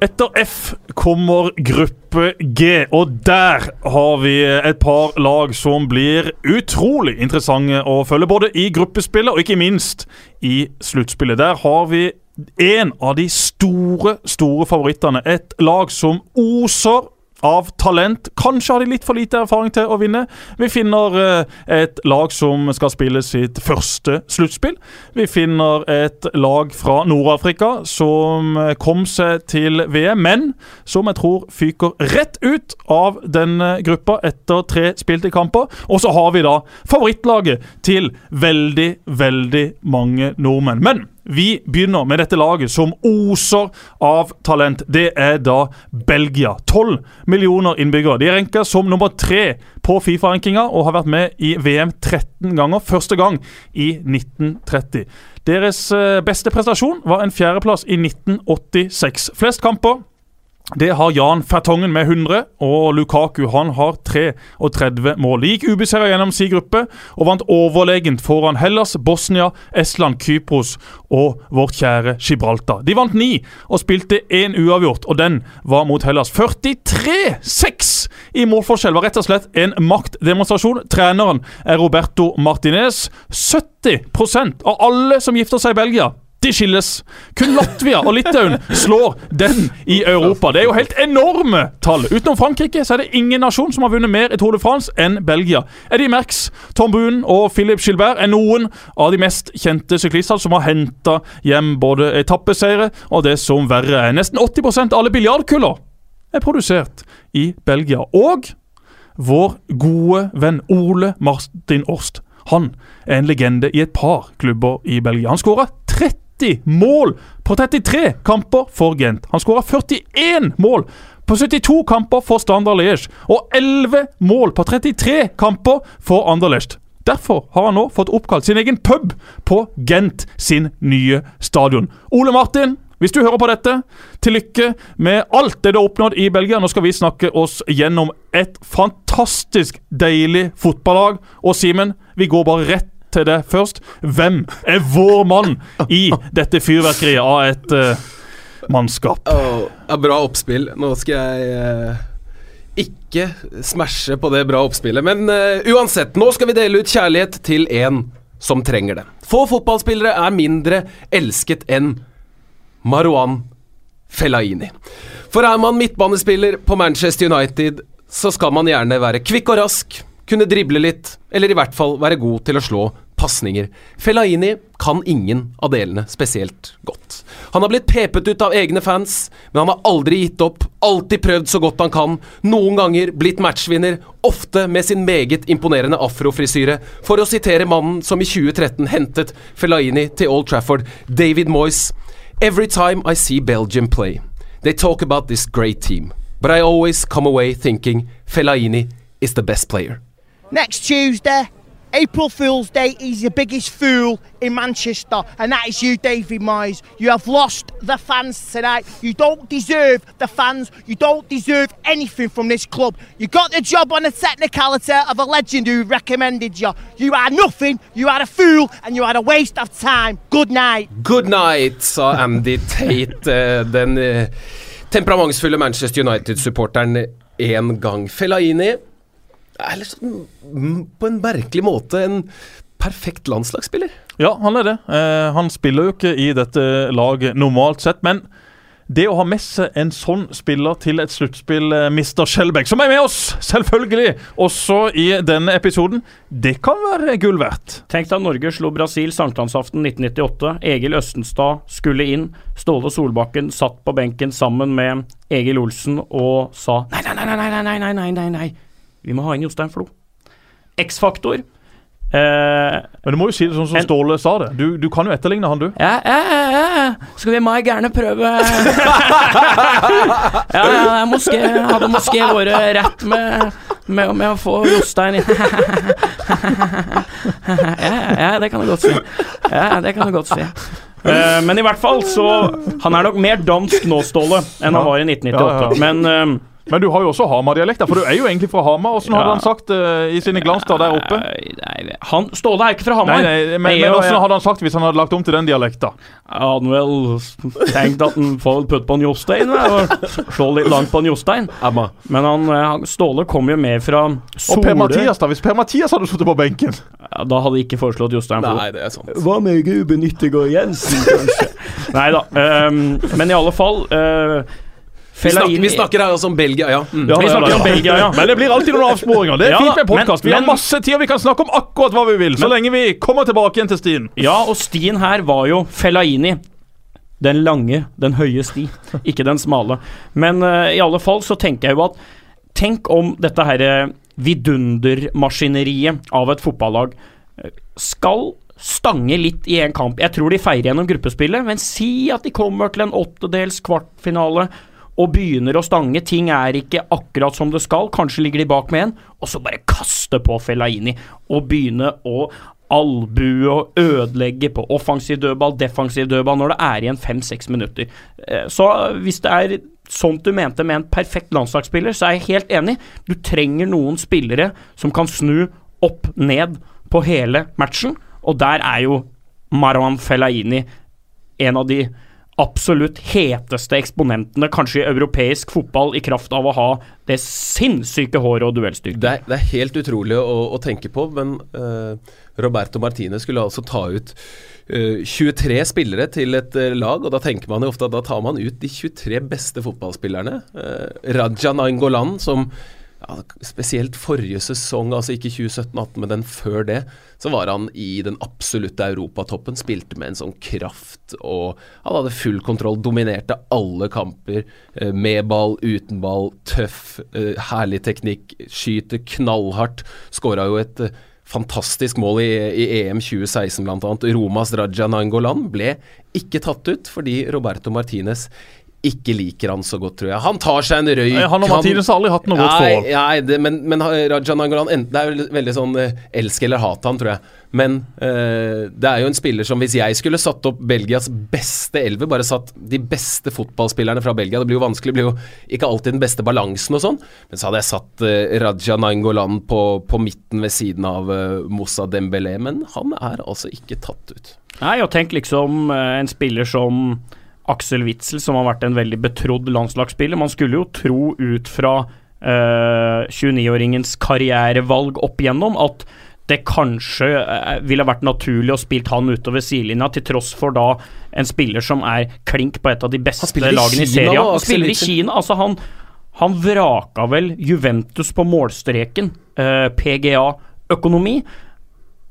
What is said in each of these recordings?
Etter F kommer gruppe G, og der har vi et par lag som blir utrolig interessante å følge. Både i gruppespillet og ikke minst i sluttspillet. Der har vi en av de store, store favorittene. Et lag som oser av talent. Kanskje har de litt for lite erfaring til å vinne. Vi finner eh, et lag som skal spille sitt første sluttspill. Vi finner et lag fra Nord-Afrika som eh, kom seg til VM, men som jeg tror fyker rett ut av denne gruppa etter tre spilte kamper. Og så har vi da favorittlaget til veldig, veldig mange nordmenn. Men vi begynner med dette laget som oser av talent. Det er da Belgia. 12 millioner innbyggere. De er renka som nummer tre på Fifa-rankinga og har vært med i VM 13 ganger. Første gang i 1930. Deres eh, beste prestasjon var en fjerdeplass i 1986. Flest kamper det har Jan Fertongen med 100, og Lukaku han har 33 mål. Gikk ubeseira gjennom sin gruppe og vant overlegent foran Hellas, Bosnia, Estland, Kypros og vårt kjære Gibraltar. De vant ni og spilte én uavgjort, og den var mot Hellas. 43-6 i målforskjell var rett og slett en maktdemonstrasjon. Treneren er Roberto Martinez. 70% av alle som gifter seg i Belgia de skilles. Kun Latvia og Litauen slår den i Europa. Det er jo helt enorme tall. Utenom Frankrike så er det ingen nasjon som har vunnet mer i Tour de France enn Belgia. Eddie Merckx, Tom Boone og Philip Gilbert er noen av de mest kjente syklistene som har henta hjem både etappeseire og det som verre er. Nesten 80 av alle biljardkuller er produsert i Belgia. Og vår gode venn Ole Martin Orst. Han er en legende i et par klubber i Belgia. Han skåra 30 30 mål på 33 kamper for Gent. Han skåra 41 mål på 72 kamper for Standard Liège og 11 mål på 33 kamper for Anderlecht. Derfor har han nå fått oppkalt sin egen pub på Gent sin nye stadion. Ole Martin, hvis du hører på dette, til lykke med alt det du har oppnådd i Belgia. Nå skal vi snakke oss gjennom et fantastisk deilig fotballag. Og Simen, vi går bare rett til det først. Hvem er vår mann i dette fyrverkeriet av et uh, mannskap? Oh, bra oppspill. Nå skal jeg uh, ikke smashe på det bra oppspillet. Men uh, uansett, nå skal vi dele ut kjærlighet til en som trenger det. Få fotballspillere er mindre elsket enn Marwan Fellaini. For er man midtbanespiller på Manchester United, så skal man gjerne være kvikk og rask kunne drible litt, eller i hvert fall være god til å slå pasninger. Fellaini kan ingen av delene spesielt godt. Han har blitt pepet ut av egne fans, men han har aldri gitt opp, alltid prøvd så godt han kan, noen ganger blitt matchvinner, ofte med sin meget imponerende afrofrisyre, for å sitere mannen som i 2013 hentet Fellaini til Old Trafford, David Moyes. Every time I see Belgium play, they talk about this great team, but I always come away thinking Fellaini is the best player. Next Tuesday, April Fool's Day, he's the biggest fool in Manchester, and that is you, David Moyes. You have lost the fans tonight. You don't deserve the fans. You don't deserve anything from this club. You got the job on the technicality of a legend who recommended you. You are nothing. You are a fool, and you are a waste of time. Good night. Good night, sa Andy Tate, eh, den eh, temperamentsfulle Manchester United-supporteren, en gang. Fellaini er liksom, på en merkelig måte en perfekt landslagsspiller. Ja, han er det. Eh, han spiller jo ikke i dette laget normalt sett, men det å ha med seg en sånn spiller til et sluttspill, Mr. Skjelbæk, som er med oss, selvfølgelig, også i denne episoden, det kan være gull verdt. Tenk deg Norge slo Brasil sankthansaften 1998. Egil Østenstad skulle inn. Ståle Solbakken satt på benken sammen med Egil Olsen og sa nei, nei, nei, nei, nei, nei, nei, nei. nei. Vi må ha inn Jostein Flo. X-faktor. Eh, Men du må jo si det sånn som en, Ståle sa det. Du, du, kan jo etterligne han, du. Ja, ja, ja. Skal vi meg gjerne prøve Ja, ja moské, hadde moské vært rett med, med, med, å få Jostein inn ja, ja, det kan du godt si. Ja, det kan du godt si. Eh, men i hvert fall så Han er nok mer dansk nå, Ståle, enn han var i 1998. Men eh, Men du har jo også Hamar-dialekt, for du er jo egentlig fra Hamar. Åssen hadde han sagt uh, i sine glanser der oppe? Nei, nei, han, Ståle er ikke fra Hamar. Nei, nei, men, men åssen hadde han sagt hvis han hadde lagt om til den dialekta? Jeg hadde vel tenkt at han får putte på en Jostein, og slå litt langt på en Jostein. Men han, eh, han, Ståle kom jo med fra Og Per Mathias, da? Hvis Per Mathias hadde sittet på benken? Ja, da hadde jeg ikke foreslått Jostein. Flo. Nei, det er sant. Hva med Ruben Yttergård Jensen, kanskje? Nei da. Um, men i alle fall uh, Vi snakker, vi snakker her altså om Belgia, ja. Mm. Ja, Vi ja, ja. om Belgia, ja. Men det blir alltid noen avsporinger. Det er Ja, fint med podkast. Vi har masse tid, og vi kan snakke om akkurat hva vi vil. Så lenge vi kommer tilbake igjen til stien. Ja, og stien her var jo Fellaini. Den lange, den høye sti, ikke den smale. Men uh, i alle fall så tenker jeg jo at Tenk om dette her vidundermaskineriet av et fotballag eh, skal stange litt i en kamp. Jeg tror de feirer gjennom gruppespillet, men si at de kommer til en åttedels kvartfinale og begynner å stange. Ting er ikke akkurat som det skal. Kanskje ligger de bak med en, og så bare kaste på Fellaini og begynne å albue og ødelegge på offensiv dødball, defensiv dødball når det er igjen fem-seks minutter. Eh, Så hvis det er sånt du mente med en perfekt landslagsspiller, så er jeg helt enig. Du trenger noen spillere som kan snu opp ned på hele matchen, og der er jo Marwan Fellaini en av de absolutt heteste eksponentene, kanskje i europeisk fotball, i kraft av å ha det sinnssyke håret og duellstyrken. Det det er helt utrolig å, å tenke på, men uh, Roberto Martinez skulle altså ta ut uh, 23 spillere til et uh, lag, og da tenker man jo ofte at da tar man ut de 23 beste fotballspillerne. Uh, Raja Nainggolan, som ja, spesielt forrige sesong, altså ikke 2017-18, men den før det, så var han i den absolutte europatoppen. Spilte med en sånn kraft, og han hadde full kontroll. Dominerte alle kamper. eh, Med ball, uten ball, tøff, eh, herlig teknikk. Skyter knallhardt. Skåra jo et eh, fantastisk mål i, i EM 2016 bl.a. Romas Raja Nangolan ble ikke tatt ut fordi Roberto Martinez ikke liker han så godt, tror jeg. Han tar seg en røyk. Nei, Han og Martinez har aldri hatt noe godt forhold. nei det, men, men Raja Nangolan Det er jo veldig sånn eh, elsk eller hat han, tror jeg. Men eh, det er jo en spiller som Hvis jeg skulle satt opp Belgias beste elver, bare satt de beste fotballspillerne fra Belgia Det blir jo vanskelig, det blir jo ikke alltid den beste balansen og sånn. Men så hadde jeg satt eh, Raja Nangolan på, på midten ved siden av eh, Moussa Dembélé, men han er altså ikke tatt ut. Nei, og tenk liksom eh, en spiller som Aksel Witzel, som har vært en veldig betrodd landslagsspiller. Man skulle jo tro ut fra uh, 29-åringens karrierevalg opp igjennom at det kanskje eh, ville vært naturlig å spilt han utover sidelinja, til tross for da en spiller som er klink på et av de beste i lagene i serien. Han spiller i Kina. Altså, han, han vraka vel Juventus på målstreken. eh, PGA-økonomi.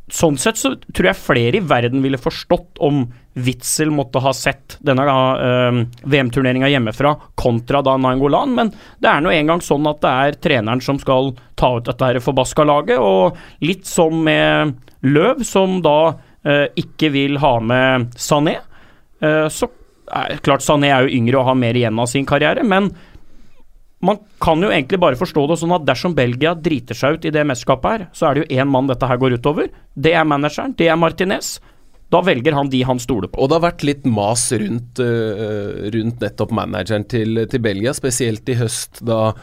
Sånn sett så tror jeg flere i verden ville forstått om Witzel måtte ha sett denne uh, VM-turneringa hjemmefra kontra da Nainggolan, men det er nå engang sånn at det er treneren som skal ta ut dette forbaska laget, og litt som med Løv, som da uh, ikke vil ha med Sané, Uh, så er klart Sané er jo yngre og har mer igjen av sin karriere, men man kan jo egentlig bare forstå det sånn at dersom Belgia driter seg ut i det mesterskapet her, så er det jo én mann dette her går utover. Det er manageren, det er Martinez. Da velger han de han stoler på. Og det har vært litt mas rundt, øh, rundt nettopp manageren til, til Belgia, spesielt i høst da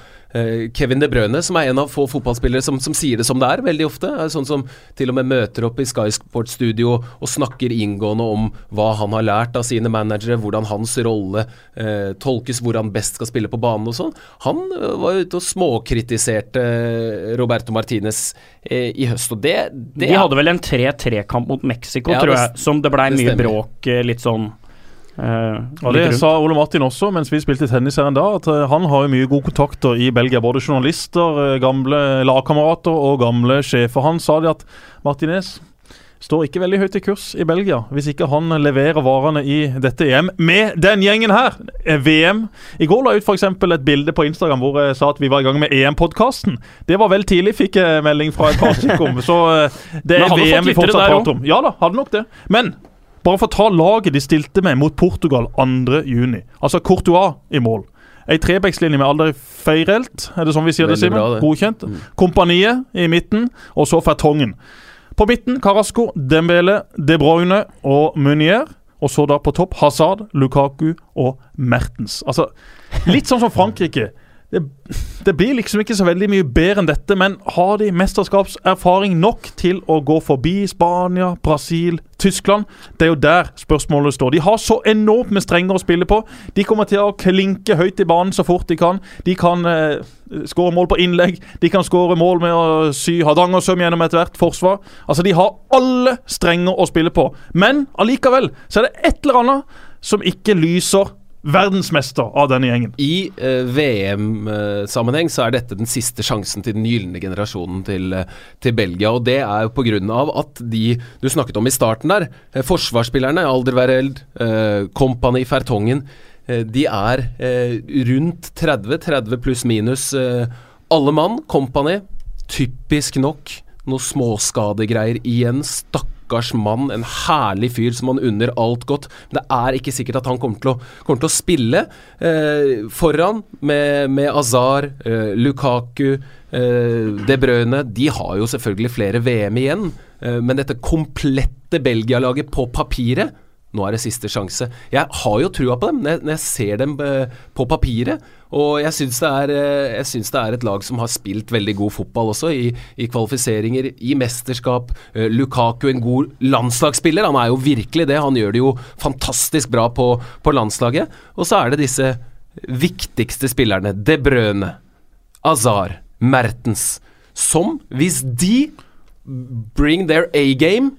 Kevin De Brøne, som er en av få fotballspillere som, som sier det som det er, veldig ofte, er sånn som til og med møter opp i Sky Sports Studio og snakker inngående om hva han har lært av sine managere, hvordan hans rolle øh, tolkes, hvor han best skal spille på banen og sånn. Han øh, var ute og småkritiserte Roberto Martinez øh, i høst, og det, det De hadde vel en 3-3-kamp mot Mexico, Ja, tror jeg, som det blei mye bråk eh, litt sånn eh, Og Det sa Ole Martin også mens vi spilte tennis her en dag, at eh, han har jo mye gode kontakter i Belgia. Både journalister, eh, gamle lagkamerater og gamle sjefer. Han sa det at Martinez står ikke veldig høyt i kurs i Belgia hvis ikke han leverer varene i dette EM med den gjengen her. Eh, VM. I går la jeg ut f.eks. et bilde på Instagram hvor jeg sa at vi var i gang med EM-podkasten. Det var vel tidlig, fikk jeg melding fra et par stykker om. Så eh, det er VM vi fortsatt prater om. Ja da, hadde nok det. Men bare for å ta laget de stilte med mot Portugal 2.6. Altså Courtois i mål. Ei trebekslinje med Alder Feirelt, er det sånn vi sier det, Veldig Simen? Godkjent. Godkjent. Kompaniet i midten, og så Fertongen. På midten Carasco, Dembele, De Bruyne og Munier. Og så da på topp Hazard, Lukaku og Mertens. Altså, litt sånn som Frankrike. Det, det blir liksom ikke så veldig mye bedre enn dette, men har de mesterskapserfaring nok til å gå forbi Spania, Brasil, Tyskland? Det er jo der spørsmålet står. De har så enormt med strenger å spille på. De kommer til å klinke høyt i banen så fort de kan. De kan eh, skåre mål på innlegg. De kan skåre mål med å sy Hardangersøm gjennom ethvert forsvar. Altså, De har alle strenger å spille på. Men allikevel så er det et eller annet som ikke lyser verdensmester av denne gjengen. I uh, VM-sammenheng så er dette den siste sjansen til den gylne generasjonen til, eh, til Belgia. Og det er jo pga. at de du snakket om i starten der, eh, forsvarsspillerne, Alderweireld, eh, Company, Fertongen, uh, de er eh, rundt 30, 30 pluss minus alle mann. Company, typisk nok noe småskadegreier igjen. Stakk stakkars mann, en herlig fyr som man unner alt godt. Men det er ikke sikkert at han kommer til å, kommer til å spille. Eh, foran med, med Azar, eh, Lukaku, eh, De Brøyne. De har jo selvfølgelig flere VM igjen, eh, men dette komplette Belgia-laget på papiret nå er det siste sjanse. Jeg har jo trua på dem når jeg, ser dem eh, på papiret. Og jeg syns det, eh, det, er et lag som har spilt veldig god fotball også, i, i kvalifiseringer, i mesterskap. Uh, Lukaku, en god landslagsspiller. Han er jo virkelig det. Han gjør det jo fantastisk bra på, på landslaget. Og så er det disse viktigste spillerne. De Brøne, Azar, Mertens. Som, hvis de bring their A-game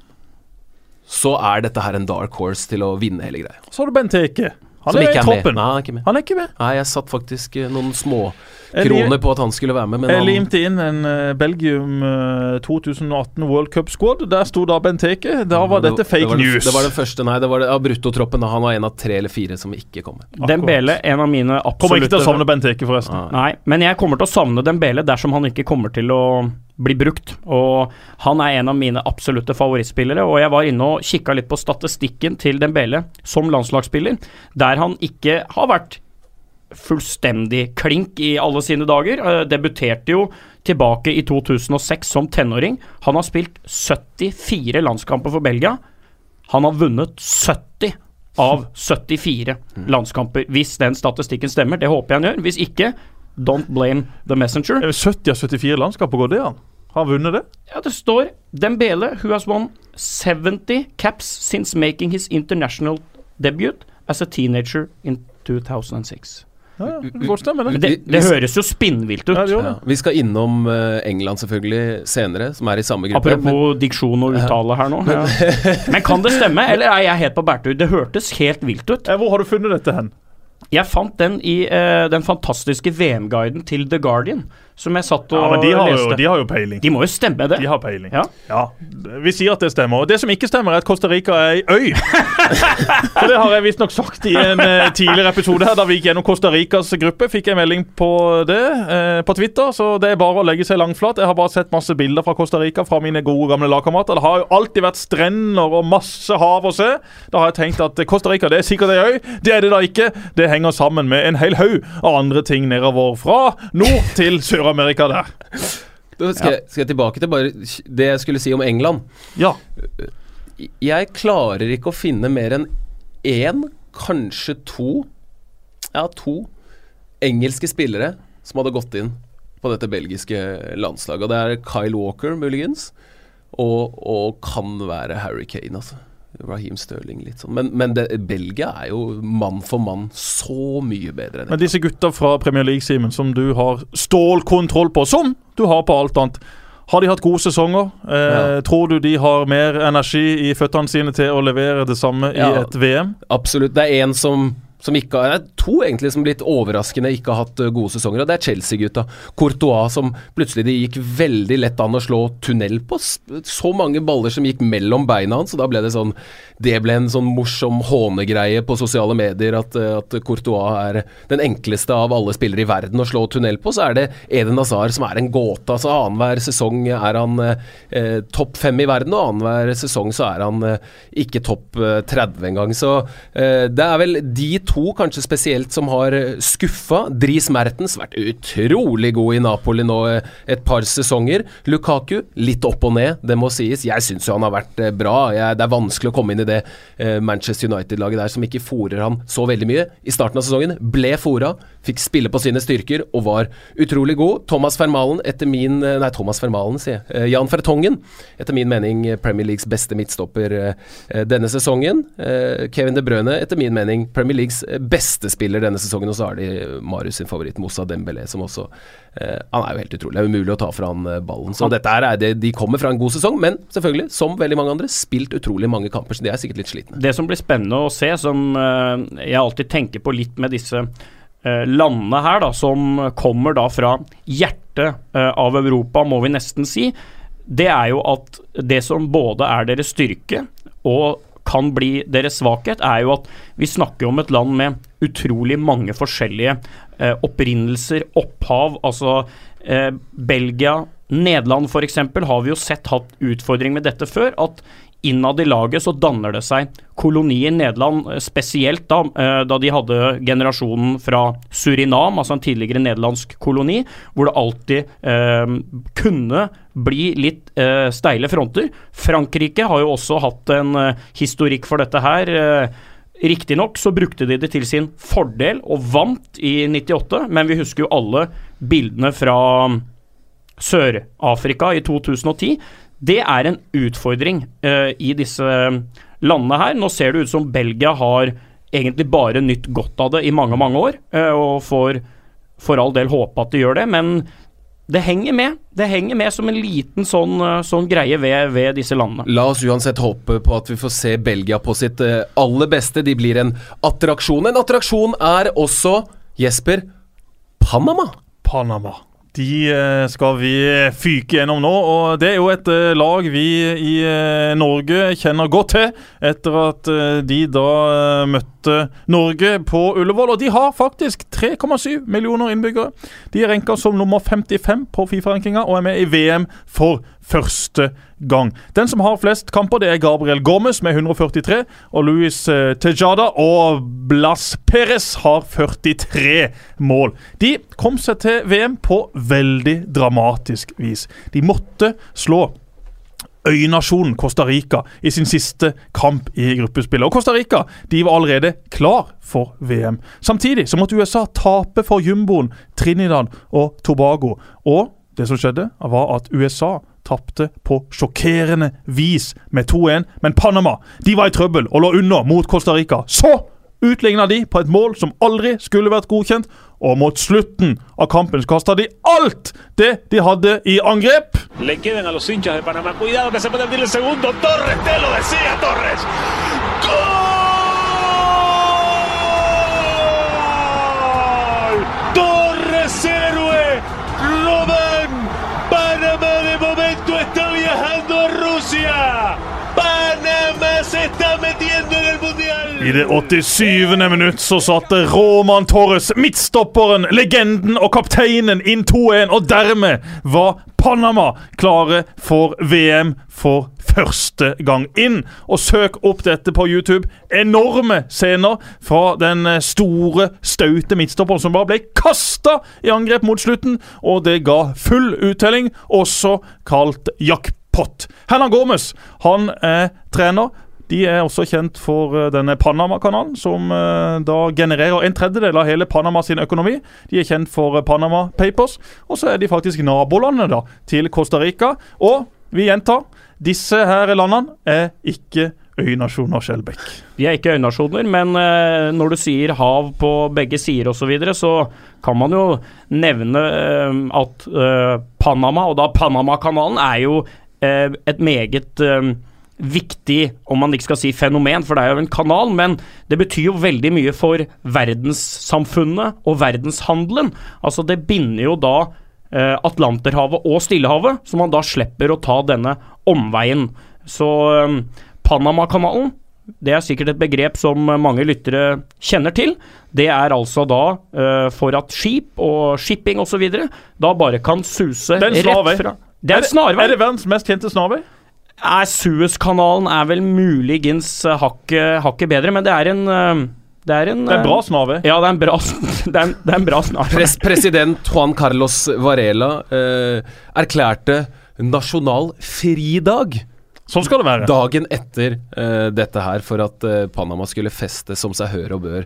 så er dette her en dark horse til å vinne hele greia. Så har du Benteke. Han er, er i toppen med. troppen. Nei, han er ikke med. Han er ikke med. Nei, jeg satt faktisk eh, noen små kroner på at han skulle være med, men Jeg han limte inn en eh, Belgium eh, 2018 World Cup Squad. Der sto da Benteke. Da var det- dette fake det var den, news. Det var den første, nei, det var det, av bruttotroppen. Han var en av tre eller fire som ikke kom. Dembele, en av mine absolutte Kommer ikke til å savne Benteke, forresten. Nei. Nei, men jeg kommer til å savne Dembele dersom han ikke kommer til å bli brukt. Og han er en av mine absolutte favorittspillere, og jeg var inne og kikka litt på statistikken til Dembele som landslagsspiller, der han ikke har vært fullstendig klink i alle sine dager. Uh, debuterte jo tilbake i 2006 som tenåring. Han har spilt 74 landskamper for Belgia. Han har vunnet 70 av 74 landskamper, hvis den statistikken stemmer. Det håper jeg han gjør. Hvis ikke, don't blame the messenger. Er 70 av 74 landskaper går det an? Har han vunnet det? Ja, det står Dembele, who has won 70 caps since making his international debut as a teenager in 2006. Ja, ja. Stemme, Men det. det, det høres jo spinnvilt ut. Ja, det Ja. Vi skal innom eh, England selvfølgelig senere, som er i samme gruppe. men- Apropos diksjon og uttale her nå. Ja. Men kan det stemme, eller er jeg helt på bærtur? Det hørtes helt vilt ut. Hvor har du funnet dette hen? Jeg fant den i eh, den fantastiske VM-guiden til The Guardian, som jeg satt og Ja, men de har, jo, de har jo peiling. De må jo stemme det. De har peiling. Ja. Ja, Vi sier at det stemmer. Og Det som ikke stemmer, er at Costa Rica er ei øy. For Det har jeg visstnok sagt i en eh, tidligere episode her da vi gikk gjennom Costa Ricas gruppe. Fikk jeg melding på det eh, på Twitter, så det er bare å legge seg langflat. Jeg har bare sett masse bilder fra Costa Rica fra mine gode, gamle lagkamerater. Det har jo alltid vært strender og masse hav å se. Da har jeg tenkt at Costa Rica det er sikkert ei øy. Det er det da ikke. Det henger sammen med en hel haug av andre ting nedover fra nord til Sør-Amerika der. Da skal, jeg, skal jeg tilbake til bare det jeg skulle si om England. Ja. Jeg klarer ikke å finne mer enn én, kanskje to Ja, to engelske spillere som hadde gått inn på dette belgiske landslaget. Og det er Kyle Walker, muligens, og, og kan være Harry Kane, altså. Raheem Stirling litt sånn. Men, men det, Belgia er jo mann for mann så mye bedre enn Men disse gutta fra Premier League, Simen, som du har stålkontroll på, som du har på alt annet. Har de hatt gode sesonger? Eh, Ja. Tror du de har mer energi i føttene sine til å levere det samme Ja. i et VM? Absolutt. Det er en som, som ikke har to egentlig som litt overraskende ikke har hatt uh, gode sesonger, og det er Chelsea-gutta. Courtois som plutselig det gikk veldig lett an å slå tunnel på. Så mange baller som gikk mellom beina hans, og da ble det sånn Det ble en sånn morsom hånegreie på sosiale medier at, uh, at Courtois er den enkleste av alle spillere i verden å slå tunnel på. Så er det Eden Hazard som er en gåte. Altså Annenhver sesong er han eh, topp fem i verden, og annenhver sesong så er han eh, ikke topp eh, 30 engang. Så eh, det er vel de to kanskje spesielt som har skuffa. Dries Mertens vært utrolig god i Napoli nå eh, et par sesonger. Lukaku litt opp og ned, det må sies. Jeg syns jo han har vært eh, bra. Jeg, det er vanskelig å komme inn i det eh, Manchester United-laget der som ikke fòrer han så veldig mye. I starten av sesongen ble fòra, fikk spille på sine styrker og var utrolig god. Thomas Fermalen, etter min eh, Nei, Thomas Fermalen, sier jeg. Eh, Jan Fertongen, etter min mening eh, Premier Leagues beste midtstopper denne sesongen. Kevin De Brøne, etter min mening Premier Leagues beste spiller denne sesongen. Og så har de Marius sin favoritt, Moussa Dembélé, som også Han er jo helt utrolig. Det er umulig å ta fra han ballen. Så dette her er det, de kommer fra en god sesong, men selvfølgelig, som veldig mange andre, spilt utrolig mange kamper, så de er sikkert litt slitne. Det som blir spennende å se, som jeg alltid tenker på litt med disse landene her, da, som kommer da fra hjertet eh, av Europa, må vi nesten si, det er jo at det som både er deres styrke og kan bli deres svakhet, er jo at vi snakker om et land med utrolig mange forskjellige eh, opprinnelser, opphav. Altså eh, Belgia, Nederland f.eks. har vi jo sett hatt utfordring med dette før. At innad i laget så danner det seg koloni i Nederland, eh, spesielt da, eh, da de hadde generasjonen fra Surinam, altså en tidligere nederlandsk koloni, hvor det alltid eh, kunne bli litt eh, steile fronter. Frankrike har jo også hatt en eh, historikk for dette her. Eh, Riktignok så brukte de det til sin fordel og vant i 98, men vi husker jo alle bildene fra Sør-Afrika i 2010. Det er en utfordring uh, i disse landene her. Nå ser det ut som Belgia har egentlig bare nytt godt av det i mange, mange år, uh, og får for all del håpe at de gjør det, men det henger med. Det henger med som en liten sånn, eh, sånn greie ved, ved disse landene. La oss uansett håpe på at vi får se Belgia på sitt eh, aller beste. De blir en attraksjon. En attraksjon er også, Jesper, Panama. Panama. De eh, skal vi fyke gjennom nå, og det er jo et eh, lag vi i eh, Norge kjenner godt til. Etter at de da eh, Norge på Ullevål. Og de har faktisk 3,7 millioner innbyggere. De er renka som nummer 55 på Fifa-rankinga og er med i VM for første gang. Den som har flest kamper, det er Gabriel Gomez med 143. Og Luis eh, Tejada og Blas Perez har 43 mål. De kom seg til VM på veldig dramatisk vis. De måtte slå øynasjonen Costa Rica i sin siste kamp i gruppespillet. Og Costa Rica de var allerede klar for VM. Samtidig så måtte USA tape for jumboen Trinidad og Tobago. Og det som skjedde, var at USA tapte på sjokkerende vis med 2-1. Men Panama de var i trøbbel og lå under mot Costa Rica. Så utligna de på et mål som aldri skulle vært godkjent. Og mot slutten av kampen kasta de alt det de hadde i angrep. Le. I det 87. minutt så satte Roman Torres, midtstopperen, legenden og kapteinen, inn 2-1, og dermed var Panama klare for VM for første gang inn. Og søk opp dette på YouTube. Enorme scener fra den eh, store, staute midtstopperen som bare ble kasta i angrep mot slutten, og det ga full uttelling, også kalt jackpot. Hernan Gomez han er trener. De er også kjent for eh, denne Panama-kanalen, som eh, da genererer en tredjedel av hele Panama sin økonomi. De er kjent for eh, Panama Papers, og så er de faktisk nabolandet da, til Costa Rica. Og vi gjentar, disse her landene er ikke øynasjoner, Skjelbekk. De er ikke øynasjoner, men når du sier hav på begge sider osv., så, videre, så kan man jo nevne at Panama, og da Panamakanalen, er jo et meget viktig, om man ikke skal si fenomen, for det er jo en kanal, men det betyr jo veldig mye for verdenssamfunnet og verdenshandelen. Altså, det binder jo da eh, Atlanterhavet og Stillehavet, så man da slipper å ta denne omveien. Så eh, Panamakanalen det er sikkert et begrep som mange lyttere kjenner til. Det er altså da eh, for at skip og shipping osv. da bare kan suse rett fra Det er en snarvei. Er det verdens mest kjente snarvei? Er Suezkanalen er vel muligens eh, hakket hakke bedre, men det er en eh, Det er en, Det er en eh, bra snarvei. Ja, det er en bra, det er det er en bra snarvei. Pres president Juan Carlos Varela eh, erklærte nasjonal fridag Sånn skal det være. dagen etter eh, dette her for at eh, Panama skulle feste som seg hør og bør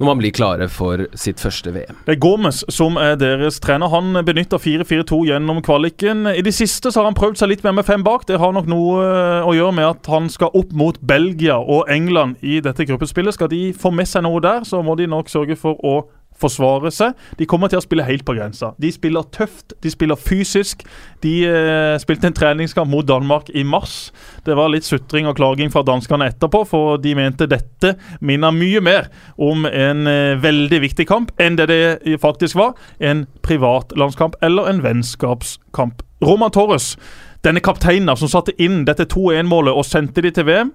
når man blir klare for sitt første VM. Det er Gomez som er deres trener. Han benytter 4-4-2 gjennom kvaliken. I det siste så har han prøvd seg litt mer med fem bak. Det har nok noe eh, å gjøre med at han skal opp mot Belgia og England i dette gruppespillet. Skal de få med seg noe der, så må de nok sørge for å forsvare seg. De kommer til å spille helt på grensa. De spiller tøft, de spiller fysisk. De eh, spilte en treningskamp mot Danmark i mars. Det var litt sutring og klaging fra danskene etterpå, for de mente dette minner mye mer om en eh, veldig viktig kamp enn det det faktisk var. En privat landskamp eller en vennskapskamp. Roman Torres, denne kapteinen som satte inn dette 2-1-målet og sendte de til VM.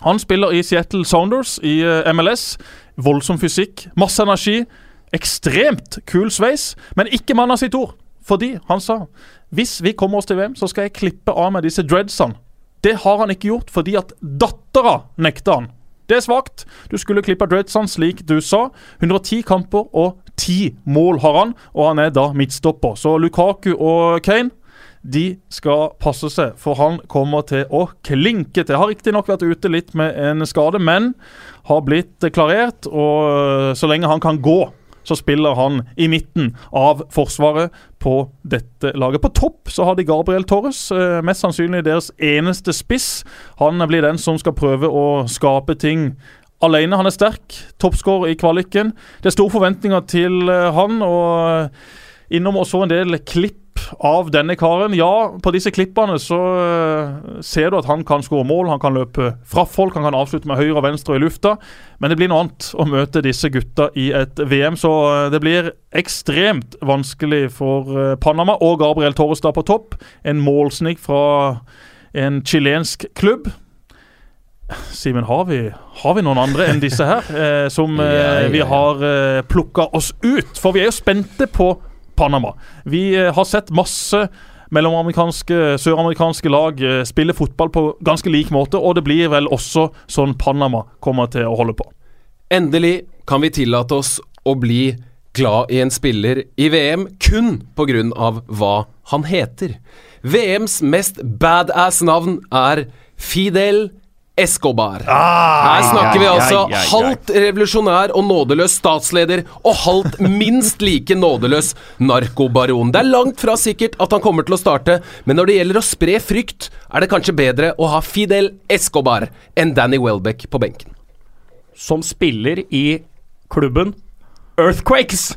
Han spiller i Seattle Sounders i eh, MLS. Voldsom fysikk, masse energi. Ekstremt kul sveis, men ikke mann av sitt ord. Fordi han sa hvis vi kommer oss til VM, så skal jeg klippe av meg disse dreadsene. Det har han ikke gjort fordi at dattera nekta han. Det er svakt. Du skulle klippe dreadsene slik du sa. 110 kamper og 10 mål har han, og han er da midtstopper. Så Lukaku og Kane de skal passe seg, for han kommer til å klinke til. Har riktignok vært ute litt med en skade, men har blitt klarert. Og så lenge han kan gå, så spiller han i midten av forsvaret på dette laget. På topp så har de Gabriel Torres, eh, mest sannsynlig deres eneste spiss. Han blir den som skal prøve å skape ting alene. Han er sterk, toppskårer i kvaliken. Det er store forventninger til eh, han. og Innom også en del klipp av denne karen. Ja, på disse klippene så uh, ser du at han kan skåre mål, han kan løpe fra folk, han kan avslutte med høyre og venstre i lufta. Men det blir noe annet å møte disse gutta i et VM, så uh, det blir ekstremt vanskelig for uh, Panama og Gabriel Torres da på topp. En målsnik fra en chilensk klubb. Simen, har, har, vi noen andre enn disse her eh, som eh, vi har eh, plukka oss ut? For vi er jo spente på Panama. Vi eh, har sett masse mellomamerikanske, søramerikanske lag eh, spille fotball på ganske lik måte, og det blir vel også sånn Panama kommer til å holde på. Endelig kan vi tillate oss å bli glad i en spiller i VM kun pga. hva han heter. VMs mest badass navn er Fidel Escobar. Ah, Her snakker vi altså halvt revolusjonær og nådeløs statsleder, og halvt minst like nådeløs narkobaron. Det er langt fra sikkert at han kommer til å starte, men når det gjelder å spre frykt, er det kanskje bedre å ha Fidel Escobar enn Danny Welbeck på benken. Som spiller i klubben Earthquakes.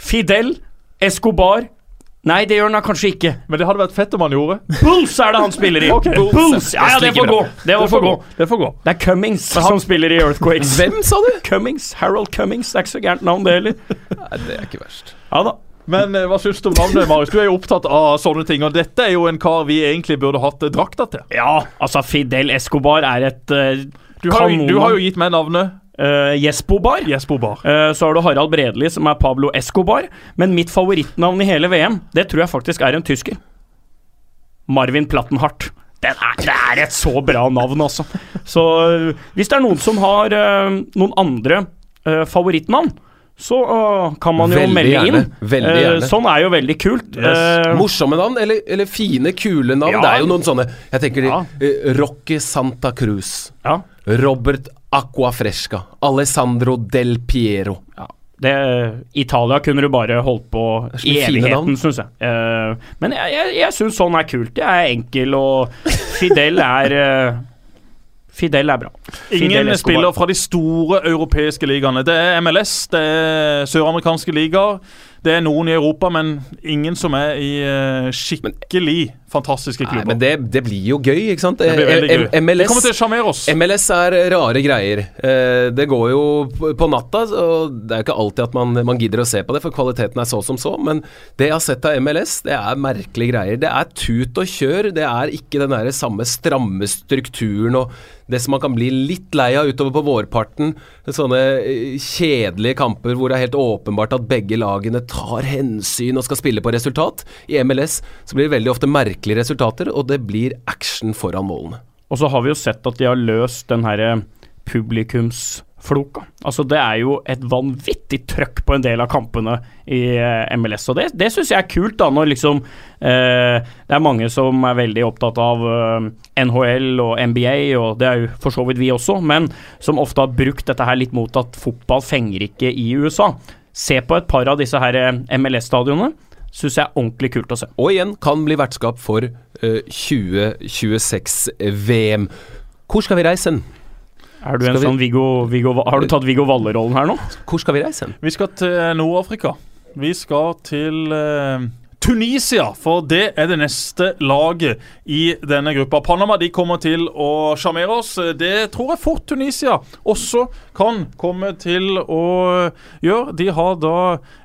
Fidel Escobar Nei, det gjør han kanskje ikke. Men det hadde vært fett om han gjorde. Bulls er det han spiller i! Okay. Bulls. Bulls. Ja, ja, det får gå. Det, det får gå. Det får gå. Det er Cummings han... som spiller i Earthquakes. Hvem, sa du? Cummings. Harold Cummings. Det er ikke så gærent navn, det heller. Nei, det er ikke verst. Ja da. Men eh, hva syns du om navnet, Marius? Du er jo opptatt av sånne ting. Og dette er jo en kar vi egentlig burde hatt drakta til. Ja, altså Fidel Escobar er et uh, du, har, du har jo gitt meg navnet. Uh, Jespobar. Jespobar. Uh, så har du Harald Bredli, som er Pablo Escobar. Men mitt favorittnavn i hele VM, det tror jeg faktisk er en tysker. Marvin Plattenhardt. Er, det er et så bra navn, altså. Så uh, hvis det er noen som har noen andre favorittnavn, så uh, kan man jo veldig melde gjerne. inn. Veldig gjerne. Uh, sånn er jo veldig kult. Yes. Uh, Morsomme navn, eller, eller, fine, kule navn. Ja. Det er jo noen sånne Jeg tenker de ja. Rocky Santa Cruz. Ja. Robert Aquafresca. Alessandro Del Piero. Ja. Det, Italia kunne du bare holdt på i evigheten, syns jeg. men jeg, jeg, jeg syns sånn er kult. Jeg er enkel, og Fidel er Fidel er bra. Ingen spiller fra de store europeiske ligaene. Det er MLS, det er søramerikanske ligaer. Det er noen i Europa, men ingen som er i uh, skikkelig fantastiske klubber. Nei, men det, det, blir jo gøy, ikke sant? Veldig gøy. MLS. MLS er rare greier. Eh, det går jo på natta, og det er jo ikke alltid at man, man, gidder å se på det, for kvaliteten er så som så. Men det jeg har sett av MLS, det er merkelige greier. Det er tut og kjør. Det er ikke den der samme stramme strukturen og det som man kan bli litt lei av utover på vårparten. Sånne eh, kjedelige kamper hvor det er helt åpenbart at begge lagene tar hensyn og skal spille på resultat. I MLS så blir det veldig ofte merkelige resultater, og det blir action foran målene. Og så har vi jo sett at de har løst den herre publikums Floka. Altså, det er jo et vanvittig trøkk på en del av kampene i eh, MLS, og det, det syns jeg er kult, da, når liksom eh, Det er mange som er veldig opptatt av eh, NHL og NBA, og det er jo for så vidt vi også, men som ofte har brukt dette her litt mot at fotball fenger ikke i USA. Se på et par av disse her eh, MLS-stadionene. Syns jeg er ordentlig kult å se. Og igjen kan bli vertskap for uh, 2026-VM. Hvor skal vi reise hen? Er du Skal en vi- sånn Viggo, Viggo Har du tatt Viggo Valle-rollen her nå? Hvor skal vi reise hen? Vi skal til Nord-Afrika. Vi skal til eh, Tunisia, for det er det neste laget i denne gruppa. Panama de kommer til å sjarmere oss. Det tror jeg fort Tunisia også kan komme til å gjøre. De har da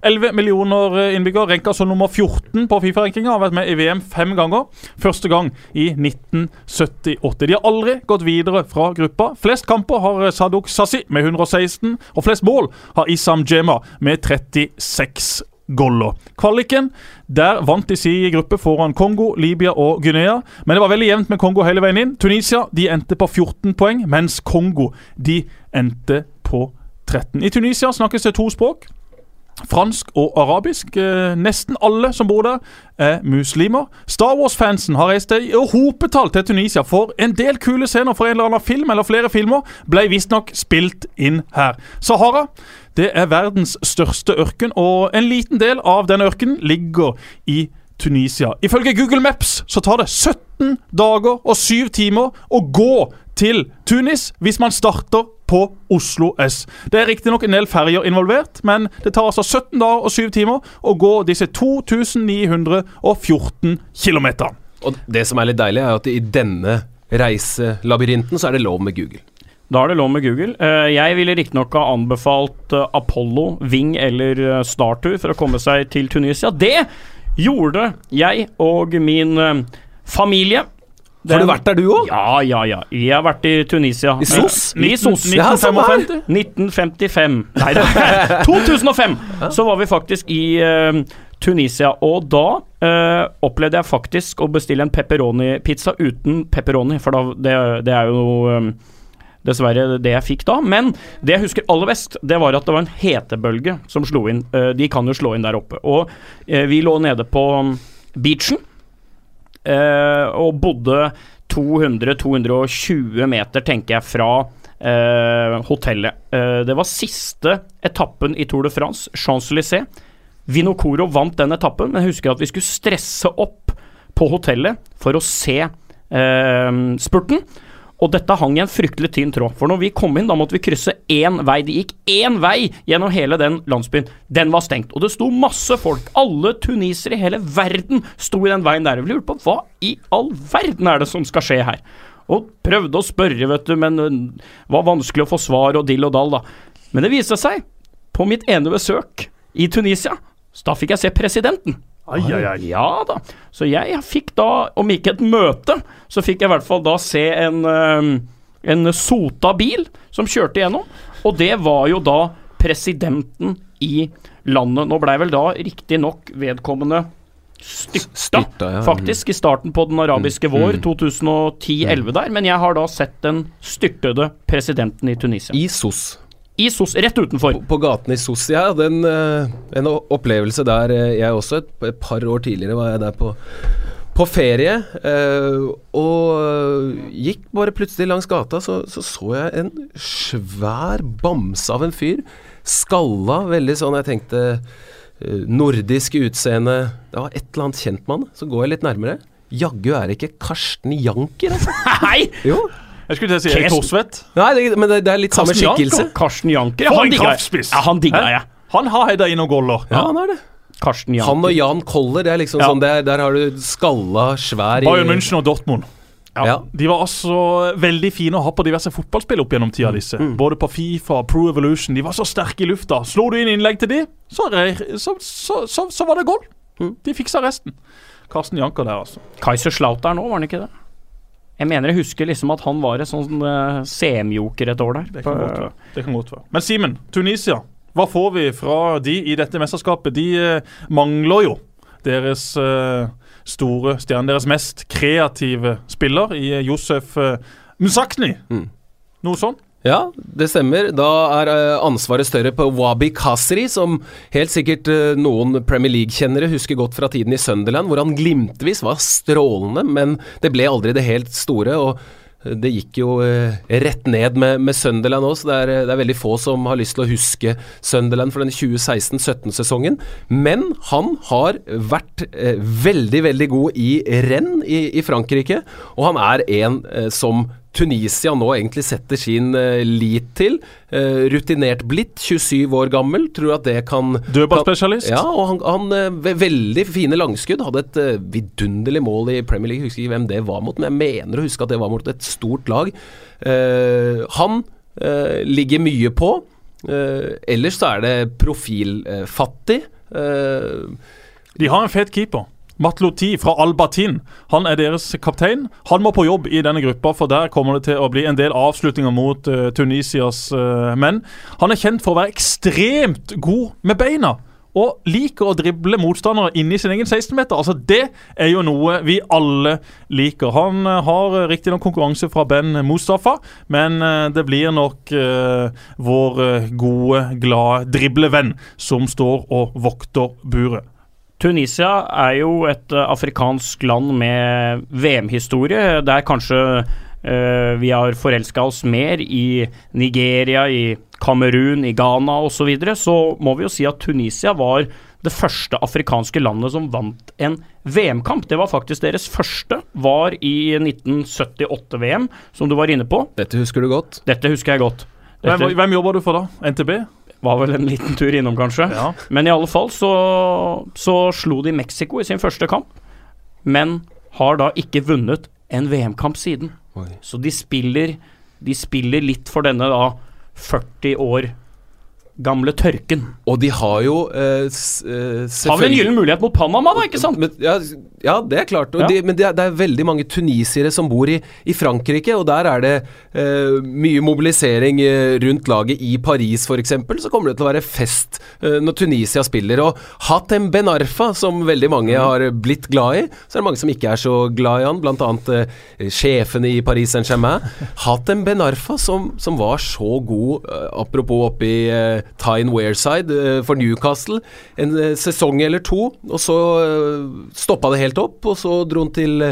11 millioner innbyggere, renka som nummer 14 på Fifa-rankinga. Har vært med i VM fem ganger. Første gang i 1978. De har aldri gått videre fra gruppa. Flest kamper har Sadok Sassi med 116, og flest mål har Isam Jema med 36 goller. Kvaliken, der vant de si gruppe foran Kongo, Libya og Guinea. Men det var veldig jevnt med Kongo hele veien inn. Tunisia de endte på 14 poeng, mens Kongo de endte på 13. I Tunisia snakkes det to språk. Fransk og arabisk. Eh, nesten alle som bor der, er muslimer. Star Wars-fansen har reist i hopetall til Tunisia for en del kule scener fra en eller annen film, eller flere filmer, ble visstnok spilt inn her. Sahara det er verdens største ørken, og en liten del av denne ørkenen ligger i Tunisia. Ifølge Google Maps så tar det 17 dager og 7 timer å gå til Tunis hvis man starter på Oslo S. Det er riktignok en del ferger involvert, men det tar altså 17 dager og 7 timer å gå disse 2914 km. Og det som er litt deilig, er at i denne reiselabyrinten så er det lov med Google. Da er det lov med Google. Eh, jeg ville riktignok ha anbefalt eh, Apollo, Ving eller eh, Startur for å komme seg til Tunisia. Det gjorde jeg og min eh, familie. Har du vært der, du òg? Ja, ja, ja. Jeg har vært i Tunisia. I SOS? I SOS. Ja, samme her. 1955. Nei, det er 2005! Så var vi faktisk i uh, Tunisia, og da uh, opplevde jeg faktisk å bestille en pepperoni-pizza uten pepperoni, for da, det, det er jo um, dessverre det jeg fikk da. Men det jeg husker aller best, det var at det var en hetebølge som slo inn. De kan jo slå inn der oppe. Og vi lå nede på mm, beachen. Eh, og bodde 200-220 meter, tenker jeg, fra eh, hotellet. Eh, det var siste etappen i Tour de France, Champs-Élysées. Vinokoro vant den etappen, men jeg husker at vi skulle stresse opp på hotellet for å se eh, spurten. Og dette hang i en fryktelig tynn tråd. For når vi kom inn, da måtte vi krysse én vei. Det gikk én vei gjennom hele den landsbyen. Den var stengt. Og det sto masse folk. Alle tunisere i hele verden sto i den veien der. Vi lurte på hva i all verden er det som skal skje her? Og prøvde å spørre, vet du, men det var vanskelig å få svar og dill og dall, da. Men det viste seg, på mitt ene besøk i Tunisia, så da fikk jeg se presidenten. Ai, ai, ai. Ja da. Så jeg fikk da, om ikke et møte, så fikk jeg i hvert fall da se en, eh, en sota bil som kjørte gjennom. Og det var jo da presidenten i landet. Nå blei vel da riktignok vedkommende styrta, Styrta, ja. faktisk, i starten på den arabiske vår, 2010-11 der. Men jeg har da sett den styrtede presidenten i Tunisia. I SOS. I SOS, rett utenfor. På gaten i SOS. Jeg hadde en, eh, en opplevelse der eh, jeg også. Et, et par år tidligere var jeg der på, på ferie. eh, og gikk bare plutselig langs gata, så så, så jeg en svær bamse av en fyr. Skalla, veldig sånn Jeg tenkte nordisk utseende. Det var et eller annet kjent med. Så går jeg litt nærmere. Jaggu er det ikke Karsten Janker, altså. Nei! Jo. Jeg skulle til å si Erik Thorsvedt. Nei, det, men det, det er litt samme skikkelse. Janker? Karsten Janker. For Han en digga jeg. kraftspiss. Ja, han digga. Han har heada inn noen goller. Ja, han er det. Karsten Janker. Han og Jan Koller, det er liksom Ja. sånn der, der har du skalla, svær i Bayern München og Dortmund. Ja. De var altså veldig fine å ha på diverse fotballspill opp gjennom tida, disse. Både på Fifa, Pro Evolution. De var så sterke i lufta. Slo du inn innlegg til de, så, så, så, så, så var det goal. De fiksa resten. Karsten Janker der, altså. Kaiser Slauter nå, var han ikke det? Jeg mener jeg husker liksom at han var en sånn uh, CM-joker et år der. Det kan godt være. Det kan godt være. Men Simen, Tunisia. Hva får vi fra de i dette mesterskapet? De eh, mangler jo deres eh, store stjerne, deres mest kreative spiller i eh, Josef Musakni. Mm. Noe sånn? Ja, det stemmer. Da er eh, ansvaret større på Wabi Kasri, som helt sikkert eh, noen Premier League-kjennere husker godt fra tiden i Sunderland, hvor han glimtvis var strålende, men det ble aldri det helt store. og eh, det gikk jo rett ned med, med Sunderland òg, så det er, det er, veldig få som har lyst til å huske Sunderland for den 2016-17-sesongen. Men han har vært veldig, veldig god i renn i, i Frankrike, og han er en som Tunisia nå egentlig setter sin uh, lit til. Uh, rutinert blitt, 27 år gammel. Tror at det kan Dødballspesialist? Ja, og han, han uh, Veldig fine langskudd. Hadde et vidunderlig mål i Premier League. Jeg husker ikke hvem det var mot, men jeg mener å huske at det var mot et stort lag. han ligger mye på. ellers så er det profilfattig. De har en fet keeper. Matloti fra Albatin han er deres kaptein. Han må på jobb i denne gruppa, for der kommer det til å bli en del avslutninger mot uh, Tunisias uh, menn. Han er kjent for å være ekstremt god med beina. Og liker å drible motstandere inni sin egen 16-meter. Altså Det er jo noe vi alle liker. Han uh, har riktignok konkurranse fra Ben Mustafa, men det blir nok vår gode, glade driblevenn som står og vokter buret. Tunisia er jo et uh, afrikansk land med VM-historie. Der kanskje uh, vi har forelska oss mer i Nigeria, i Kamerun, i Ghana osv. Så, videre, så må vi jo si at Tunisia var det første afrikanske landet som vant en VM-kamp. Det var faktisk deres første. Var i 1978-VM, som du var inne på. Dette husker du godt? Dette husker jeg godt. Dette... Hvem, hvem jobber du for da? NTB? Var vel en liten tur innom, kanskje. Ja. Men i alle fall så, så slo de Mexico i sin første kamp. Men har da ikke vunnet en VM-kamp siden. Oi. Så de spiller, de spiller litt for denne da 40 år gamle tørken. Og de har jo eh, uh, Har vel en gyllen mulighet mot Panama, da, ikke sant? Men, ja, ja, det er klart. Ja. De, men det er, det er, veldig mange tunisiere som bor i, i Frankrike, og der er det eh, mye mobilisering rundt laget. I Paris f.eks. så kommer det til å være fest når Tunisia spiller. Og Hatem Ben Arfa, som veldig mange mm. har blitt glad i, så er det mange som ikke er så glad i han, bl.a. Eh, sjefene i Paris Saint-Germain. Hatem Ben Arfa, som, som var så god, apropos oppi i Tyne Wearside uh, for Newcastle en uh, sesong eller to, og så uh, stoppa det helt opp. Og så dro han til,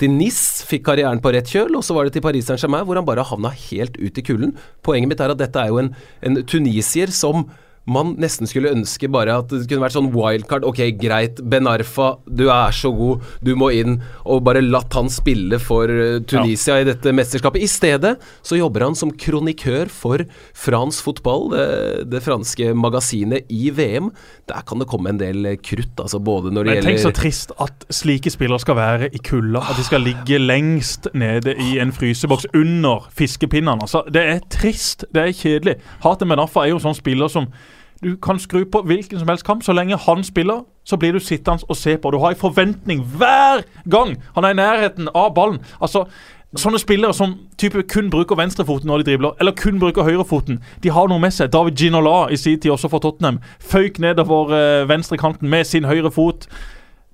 til NIS, fikk karrieren på rett kjøl, og så var det til Paris Saint-Germain, hvor han bare havna helt ut i kulden. Poenget mitt er at dette er jo en, en tunisier som man nesten skulle ønske bare at det kunne vært sånn wildcard. Ok, greit, Ben Arfa, du er så god, du må inn. Og bare latt han spille for eh, Tunisia ja. i dette mesterskapet. I stedet så jobber han som kronikør for fransk Fotball, det, det, franske magasinet i VM. Der kan det komme en del krutt, altså både når det Men gjelder Tenk så trist at slike spillere skal være i kulda. At de skal ligge lengst nede i en fryseboks under fiskepinnene. Altså, det er trist, det er kjedelig. Hatem Ben Arfa er jo sånn spiller som du kan skru på hvilken som helst kamp. Så lenge han spiller, så blir du sittende og se på. Du har en forventning hver gang han er i nærheten av ballen. Altså, Sånne spillere som type kun bruker venstrefoten når de dribler, eller kun bruker høyrefoten, de har noe med seg. David Ginola i sin tid, også for Tottenham, føyk nedover uh, venstrekanten med sin høyre fot.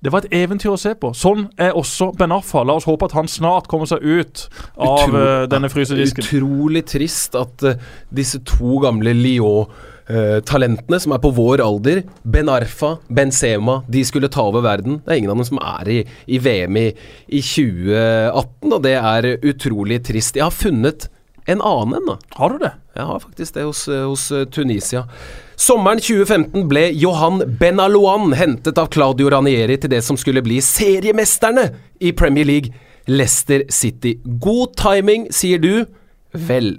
Det var et eventyr å se på. Sånn er også Ben Affa. La oss håpe at han snart kommer seg ut av Utro uh, denne frysedisken. Utrolig trist at uh, disse to gamle Lyon uh, talentene som er på vår alder, Ben Arfa, Benzema, de skulle ta over verden. Det er ingen av dem som er i, i VM i, i 2018, og det er utrolig trist. Jeg har funnet en annen en, da. Har du det? Jeg har faktisk det hos, eh, hos eh, Tunisia. Sommeren 2015 ble Johan Benalouan hentet av Claudio Ranieri til det som skulle bli seriemesterne i Premier League, Leicester City. God timing, sier du. Vel.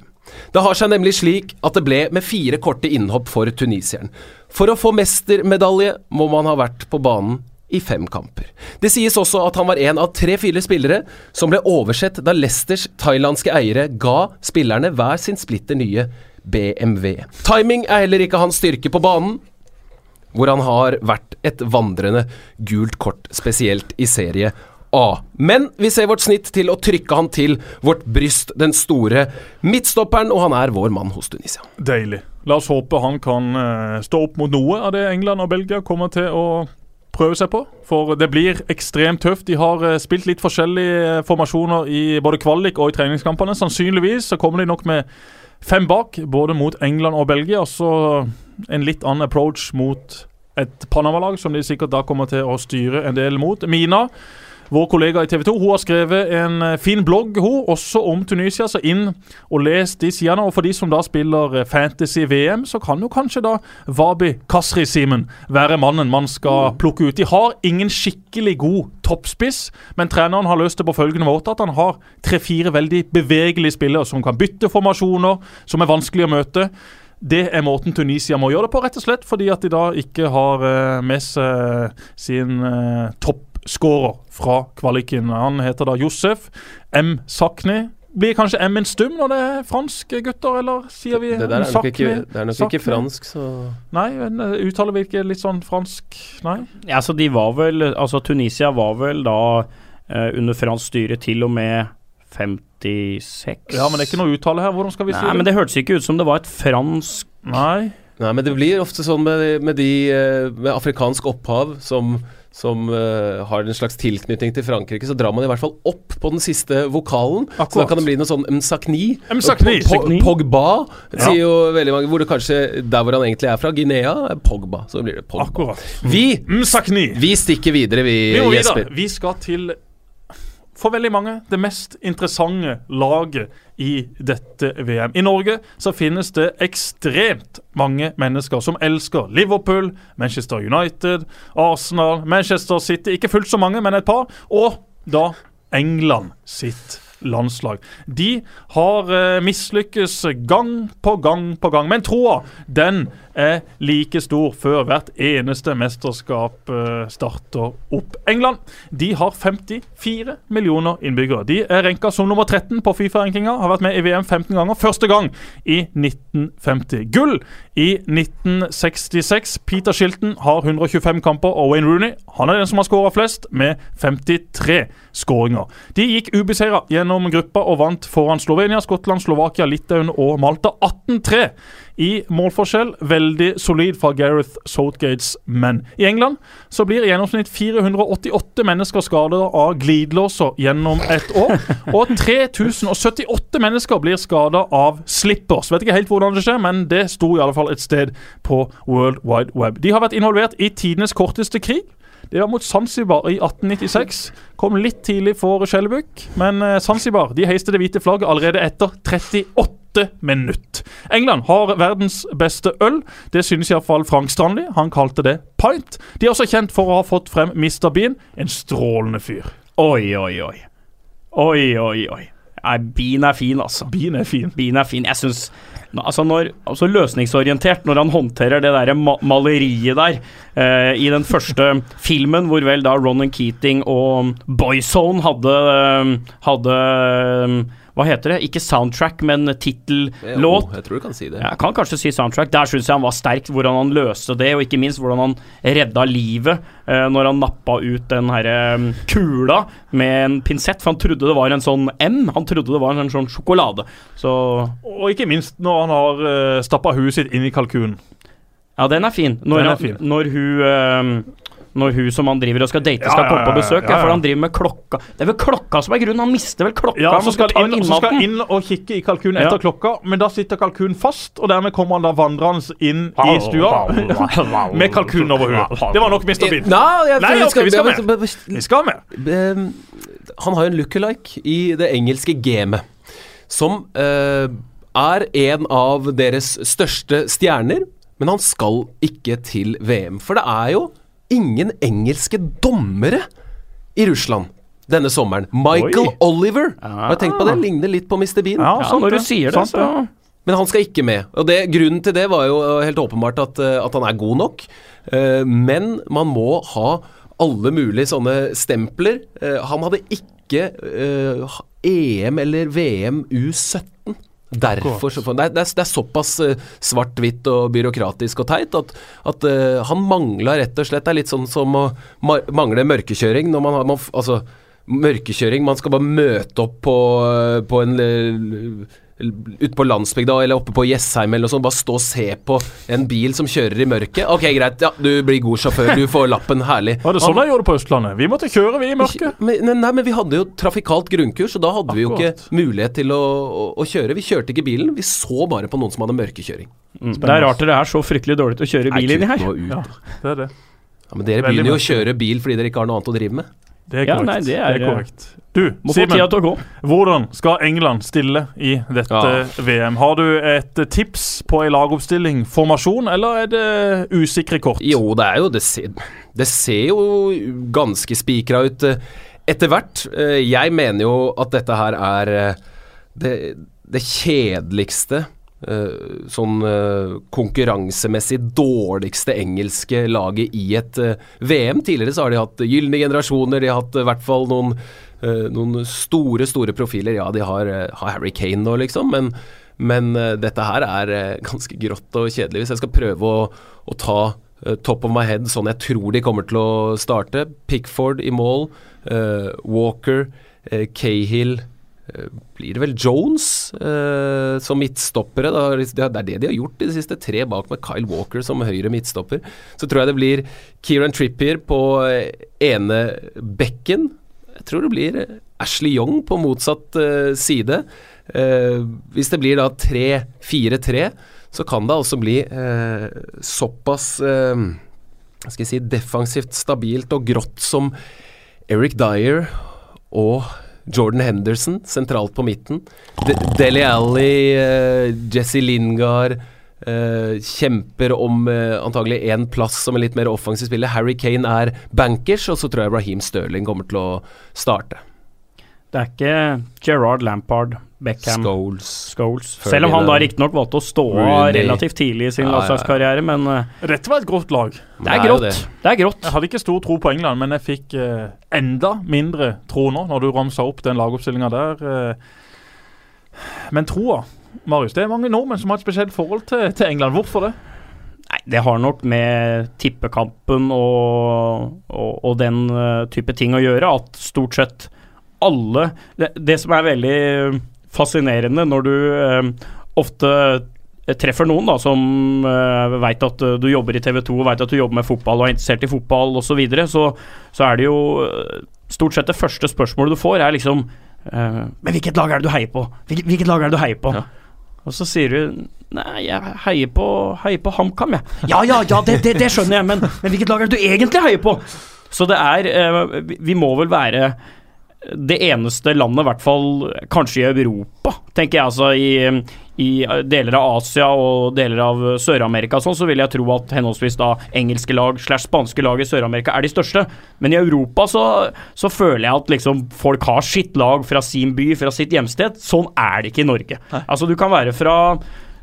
Det har seg nemlig slik at det ble med fire korte innhopp for tunisieren. For å få mestermedalje må man ha vært på banen i fem kamper. Det sies også at han var en av tre-fire spillere som ble oversett da Leicesters thailandske eiere ga spillerne hver sin splitter nye BMW. Timing er heller ikke hans styrke på banen, hvor han har vært et vandrende gult kort, spesielt i serie A. Men vi ser vårt snitt til å trykke han til vårt bryst, den store midtstopperen, og han er vår mann hos Tunisia. Deilig. La oss håpe han kan uh, stå opp mot noe av det England og Belgia kommer til å prøve seg på. For det blir ekstremt tøft. De har uh, spilt litt forskjellige formasjoner i både kvalik og i treningskampene. Sannsynligvis så kommer de nok med fem bak, både mot England og Belgia. Så en litt annen approach mot et Panama-lag, som de sikkert da kommer til å styre en del mot. Mina, vår kollega i TV 2, hun har skrevet en eh, fin blogg hun, også om Tunisia. Så inn og les de sidene. Og for de som da spiller eh, Fantasy-VM, så kan jo kanskje da Wabi Kasri-Simen være mannen man skal plukke ut. De har ingen skikkelig god toppspiss, men treneren har løst det på følgende måte at han har tre-fire veldig bevegelige spillere som kan bytte formasjoner, som er vanskelig å møte. Det er måten Tunisia må gjøre det på, rett og slett fordi at de da ikke har eh, med seg sin eh, toppskårer fra kvaliken. Han heter da Josef M. Sakni. Blir kanskje M en stum når det er franske gutter, eller sier vi Det der er nok ikke, det er nok Sakni? ikke fransk, så Nei, eh, uttaler vi ikke litt sånn fransk? Nei? Ja, så de var vel Altså, Tunisia var vel da eh, under fransk styre til og med 56 Ja, men det er ikke noe uttale her. Hvordan skal vi si Nei, det? men det hørtes ikke ut som det var et fransk Nei. Nei, men det blir ofte sånn med, med de eh, med afrikansk opphav som, som uh, har en slags tilknytning til Frankrike, så drar man i hvert fall opp på den siste vokalen. Så da kan det bli noe sånn Msakni. Msakni. Po- Po- Pogba Ja. sier jo veldig mange Hvor det kanskje der hvor han egentlig er fra, Guinea, er Pogba. Så blir det Pogba. Akkurat. Vi, Msakni. vi stikker videre, vi, Vi Jesper. videre. Vi skal til for veldig mange det mest interessante laget i dette VM. I Norge så finnes det ekstremt mange mennesker som elsker Liverpool, Manchester United, Arsenal, Manchester City. Ikke fullt så mange, men et par. Og da England sitt landslag. De har eh, mislykkes gang på gang på gang. Men troa, den er like stor før hvert eneste mesterskap eh, starter opp. England de har 54 millioner innbyggere. De er renka som nummer 13 på Fifa-rankinga. Har vært med i VM 15 ganger. Første gang i 1950. Gull i 1966. Peter Shilton har 125 kamper, og Wayne Rooney han er den som har skåra flest, med 53 skåringer. De gikk ubeseira gjennom gruppa og vant foran Slovenia, Skottland, Slovakia, Litauen og Malta 18-3 i målforskjell. Veldig solid fra Gareth Southgates menn. I England så blir i gjennomsnitt 488 mennesker skadet av glidelåser gjennom et år. Og 3078 mennesker blir skada av slippers. Vet ikke helt hvordan det skjer, men det sto i alle fall et sted på World Wide Web. De har vært involvert i tidenes korteste krig. Det var mot Zanzibar i 1896. Kom litt tidlig for Skjellebukk, men eh, Zanzibar de heiste det hvite flagget allerede etter 38 minutter. England har verdens beste øl. Det synes iallfall Frank Strandli. Han kalte det pint. De er også kjent for å ha fått frem Mr. Bean, en strålende fyr. Oi, oi, oi. Oi, oi, oi. Nei, Bean er fin, altså. Bean er fin. Bean er fin. Jeg syns Altså, når, altså løsningsorientert når han håndterer det der ma maleriet der eh, i den første filmen, hvor vel da Ronan Keating og Boyzone hadde, eh, hadde eh, Hva heter det? Ikke soundtrack, men tittellåt. Jeg tror du kan si det. Jeg kan kanskje si soundtrack. Der syns jeg han var sterk, hvordan han løste det, og ikke minst hvordan han redda livet uh, når han nappa ut den herre um, kula med en pinsett, for han trodde det var en sånn M. Han trodde det var en sånn sjokolade. Så Og ikke minst når han har uh, stappa huet sitt inn i kalkunen. ja, den er fin. Når, Den er han- når hun eh, når hun som han driver og skal date, skal ja, komme på besøk. ja, Ja, for han driver med klokka. Det er vel klokka som er grunnen. Han mister vel klokka. Ja, så skal, inn, så skal inn og kikke i kalkunen Ja. etter klokka, men da sitter kalkunen fast, og dermed kommer han da vandrende inn i stua med kalkunen over huet. Det var nok Mr. Bean. Nei, vi vi skal med. Vi skal med. Ehm, han har jo en lookalike i det engelske gamet, som eh, er en av deres største stjerner, men han skal ikke til VM. For det er jo ingen engelske dommere i Russland denne sommeren. Michael Oi. Oliver. Har jeg tenkt på det? Ligner litt på Mr. Bean. Ja, Ja, når du sier det, Sant så Men han skal ikke med. Og det, Grunnen til det var jo helt åpenbart at, eh, at han er god nok. Eh, Men man må ha alle mulige sånne stempler. Eh, Han hadde ikke eh, EM eller VM U17. Derfor så, det, er, det, er, såpass eh, svart-hvitt og byråkratisk og teit at, at uh, han mangla rett og slett. Det er litt sånn som å mangle mørkekjøring når man har man, Altså, mørkekjøring Man skal bare møte opp på, eh, på en ute på landsbygda eller oppe på Jessheim eller noe sånt, bare stå og se på en bil som kjører i mørket. Ok, greit, ja, du blir god sjåfør, du får lappen, herlig. Var det sånn de gjorde det på Østlandet? Vi måtte kjøre, vi, i mørket. Men, nei, nei, men vi hadde jo trafikalt grunnkurs, og da hadde vi jo ikke mulighet til å, å, å kjøre. Vi kjørte ikke bilen, vi så bare på noen som hadde mørkekjøring. Mm. Det er rart dere er så fryktelig dårlige til å kjøre bil inni her. Ut. Ja, det er det. Ja, men dere Veldig begynner jo å kjøre bil fordi dere ikke har noe annet å drive med. Det er Ja, korrekt. nei, det er- korrekt. Du, Må Simen. til å gå. Hvordan skal England stille i dette Ja. VM? Har du et tips på en lagoppstilling, formasjon, eller er det usikre kort? Jo, det er jo Det ser, det ser jo ganske spikra ut eh, etter hvert. Eh, Jeg mener jo at dette her er eh, det, det kjedeligste eh, sånn eh, konkurransemessig dårligste engelske laget i et eh, VM. Tidligere så har de hatt gylne generasjoner, de har hatt i hvert fall noen, eh, noen store, store profiler. Ja, de har, eh, har Harry Kane nå, liksom, men, men eh, dette her er eh, ganske grått og kjedelig. Hvis jeg skal prøve å, å ta eh, top of my head sånn jeg tror de kommer til å starte Pickford i mål, eh, Walker, eh, Cahill eh, blir det vel Jones eh, som midtstoppere? Da. Det er det de har gjort i det siste. Tre bak med Kyle Walker som høyre midtstopper. Så tror jeg det blir Kieran Trippier på eh, ene bekken. Jeg tror det blir eh, Ashley Young på motsatt eh, side. Eh, hvis det blir da 3-4-3, så kan det altså bli eh, såpass eh, skal jeg si, defensivt stabilt og grått som Eric Dyer og Jordan Henderson sentralt på midten. De Deli Alli, uh, Jesse Lingard uh, kjemper om uh, antagelig én plass som en litt mer offensiv spiller. Harry Kane er bankers, og så tror jeg Raheem Sterling kommer til å starte. Det er ikke Gerard Lampard, Beckham, Scholes. Scholes. Selv om han da riktignok valgte å stå av relativt tidlig i sin Ja, ja, ja. landslagskarriere, men eh, Dette var et grått lag. det er grått. det. Det er grått. Jeg hadde ikke stor tro på England, men jeg fikk eh, enda mindre tro nå, når du ramsa opp den lagoppstillinga der. Eh. Men troa, Marius, det er mange nordmenn som har et spesielt forhold til, til England. Hvorfor det? Nei, det har nok med tippekampen og, og, og den eh, type ting å gjøre, at stort sett alle Det, det som er veldig fascinerende når du eh, ofte treffer noen da som uh, veit at eh, du jobber i TV 2, og veit at du jobber med fotball og er interessert i fotball osv., så, videre, så så er det jo eh, stort sett det første spørsmålet du får, er liksom eh, Men hvilket lag er det du heier på? Hvilket, hvilket lag er det du heier på? Ja. Og så sier du Nei, jeg heier på, heier på HamKam, jeg. Ja, ja, ja, det, det, det skjønner jeg, men, men hvilket lag er det du egentlig heier på? Så det er eh, vi- Vi må vel være det eneste landet, i hvert fall kanskje i Europa, tenker jeg. Altså i, i deler av Asia og deler av Sør-Amerika sånn, så vil jeg tro at henholdsvis da engelske lag slash spanske lag i Sør-Amerika er de største. Men i Europa så, så føler jeg at liksom folk har sitt lag fra sin by, fra sitt hjemsted. Sånn er det ikke i Norge. Altså du kan være fra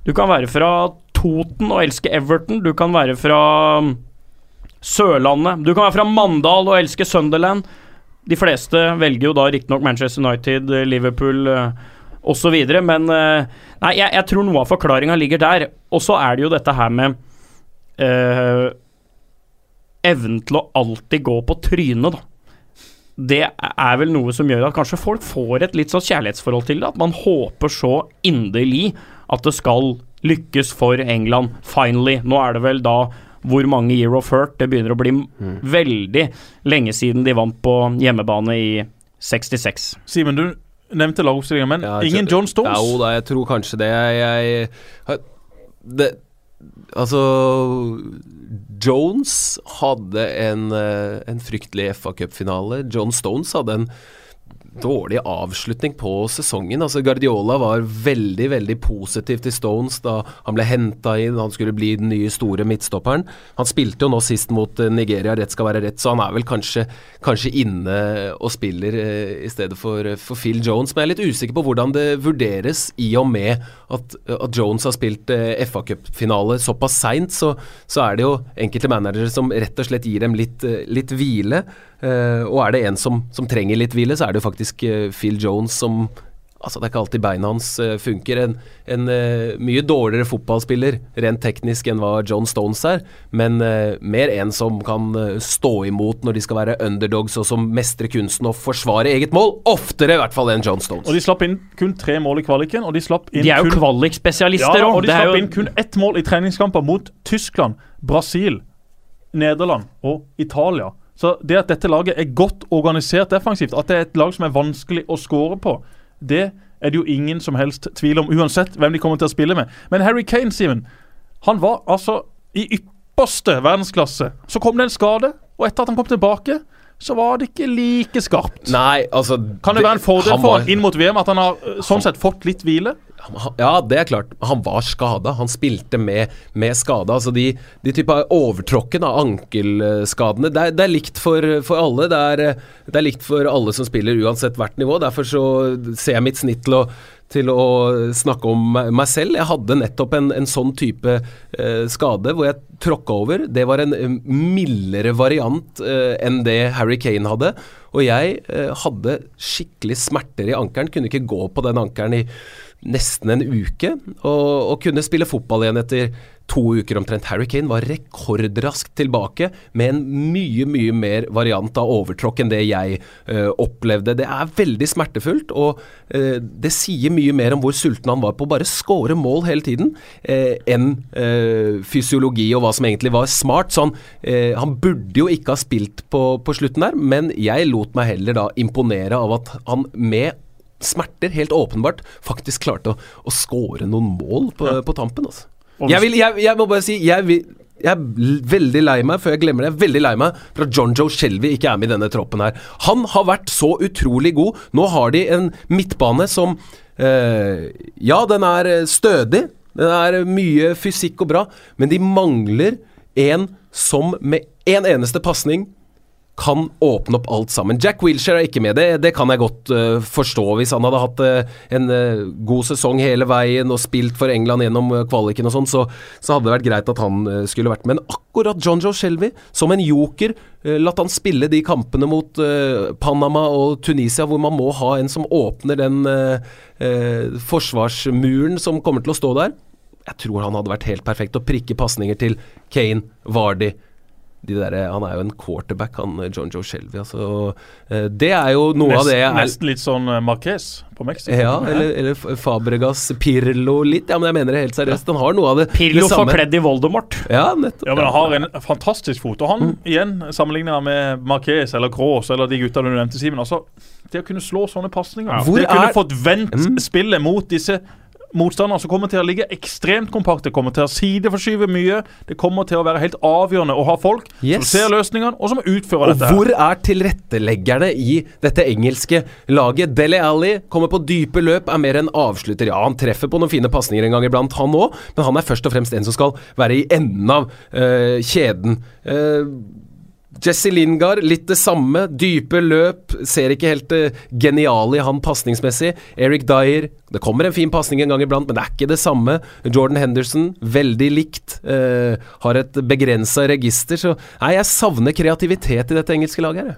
Du kan være fra Toten og elske Everton. Du kan være fra Sørlandet. Du kan være fra Mandal og elske Sunderland. De fleste velger jo da riktignok Manchester United, eh, Liverpool eh, osv. Men eh, nei, jeg, jeg tror noe av forklaringa ligger der. Og så er det jo dette her med eh, evnen til å alltid gå på trynet, da. Det er vel noe som gjør at kanskje folk får et litt sånn kjærlighetsforhold til det. At man håper så inderlig at det skal lykkes for England. Finally. Nå er det vel da hvor mange year of hurt. Det begynner å bli Mm. veldig lenge siden de vant på hjemmebane i 66. Simen, du nevnte lagoppstillinga, men Ja, ingen John Stones. Jo da, jeg tror kanskje det. Jeg, jeg det, Altså Jones hadde en, eh, en fryktelig FA Cup-finale. John Stones hadde en dårlig avslutning på sesongen. Altså Guardiola var veldig veldig positiv til Stones da han ble henta inn. Han skulle bli den nye store midtstopperen. Han spilte jo nå sist mot eh, Nigeria, rett skal være rett, så han er vel kanskje, kanskje inne og spiller eh, i stedet for, for Phil Jones. Men jeg er litt usikker på hvordan det vurderes, i og med at, at Jones har spilt eh, FA Cup-finale såpass seint. Så, så er det jo enkelte managere som rett og slett gir dem litt, eh, litt hvile. Eh, og er det en som, som trenger litt hvile, så er det jo faktisk eh, Phil Jones som Altså, det er ikke alltid beina hans eh, funker. En, en uh, mye dårligere fotballspiller rent teknisk enn hva John Stones er, men uh, mer en som kan stå imot når de skal være underdogs, og som mestrer kunsten å forsvare eget mål. Oftere i hvert fall enn John Stones. Og de slapp inn kun tre mål i kvaliken, og de slapp inn De er jo kun kvalikspesialister ja, og de slapp inn kun ett mål i treningskamper mot Tyskland, Brasil, Nederland og Italia. Så det at dette laget er godt organisert defensivt, at det er et lag som er vanskelig å score på, det er det jo ingen som helst tvil om, uansett hvem de kommer til å spille med. Men Harry Kane, Simen, han var altså i ypperste verdensklasse. Så kom det en skade, og etter at han kom tilbake, så var det ikke like skarpt. Nei, altså Kan det være en fordel for han inn mot VM at han har øh, sånn sett fått litt hvile? Ja, det er klart. Han var skada. Han spilte med, med skade. Altså de, de type overtråkken av ankelskadene, det er, det er likt for, for alle. Det er, det er likt for alle som spiller, uansett hvert nivå. Derfor så ser jeg mitt snitt til å, til å snakke om meg selv. Jeg hadde nettopp en, en sånn type eh, skade hvor jeg tråkka over. Det var en eh, mildere variant eh, enn det Harry Kane hadde. Og jeg eh, hadde skikkelig smerter i ankelen. Kunne ikke gå på den ankelen i nesten en uke. Og, og kunne spille fotball igjen etter to uker omtrent. Harry Kane var rekordraskt tilbake med en mye, mye mer variant av overtråkk enn det jeg uh, opplevde. Det er veldig smertefullt, og uh, det sier mye mer om hvor sulten han var på å bare score mål hele tiden, uh, enn fysiologi og hva som egentlig var smart. Så han, han burde jo ikke ha spilt på, på slutten der, men jeg lot meg heller da imponere av at han med smerter, helt åpenbart, faktisk klarte å, å score noen mål på, på tampen. Altså. Jeg, vil, jeg, jeg må bare si jeg, vil, jeg er veldig lei meg, før jeg glemmer det, jeg er veldig lei meg for at John Joe Shelby ikke er med i denne troppen her. Han har vært så utrolig god. Nå har de en midtbane som eh, Ja, den er eh, stødig. Den er mye fysikk og bra, men de mangler en som med en eneste pasning kan åpne opp alt sammen. Jack Wilshere er ikke med. Det, det kan jeg godt uh, forstå. Hvis han hadde hatt uh, en uh, god sesong hele veien og spilt for England gjennom kvaliken og sånn, så, så hadde det vært greit at han skulle vært med. Men akkurat John Joe Shelby, som en joker, latt han spille de kampene mot Panama og Tunisia, hvor man må ha en som åpner den forsvarsmuren som kommer til å stå der. Jeg tror han hadde vært helt perfekt å prikke pasninger til Kane, Vardy, de der, han er jo en quarterback, han eh, John Joe Shelby. Altså, eh, det er jo noe av det jeg Nesten, er nesten litt sånn uh, Marquez på Mexico. ja, eller, eller Fabregas, Pirlo litt. Ja, men jeg mener det helt seriøst. Han har noe av det, Pirlo det samme. forkledd i Voldemort. Ja, nettopp. Ja, men Han har en fantastisk fot. Og han, Mm. igjen, sammenligna med Marquez eller Kroos eller de gutta du nevnte, Simen. Altså, det å kunne slå sånne pasninger Ja. Det å kunne fått vendt Mm. spillet mot disse motstanderne som kommer til å ligge ekstremt kompakt. Det kommer til å sideforskyve mye. Det kommer til å være helt avgjørende å ha folk Yes. som ser løsningene, og som utfører Og dette. her. hvor er tilretteleggerne i dette engelske laget? Dele Alli kommer på dype løp, er mer en avslutter. Ja, han treffer på noen fine pasninger en gang iblant, han òg, men han er først og fremst en som skal være i enden av eh, kjeden. Eh, Jesse Lingard, litt det samme. Dype løp. Ser ikke helt det geniale i han pasningsmessig. Eric Dyer, det kommer en fin pasning en gang iblant, men det er ikke det samme. Jordan Henderson, veldig likt. eh, har et begrensa register, så Nei, jeg savner kreativitet i dette engelske laget.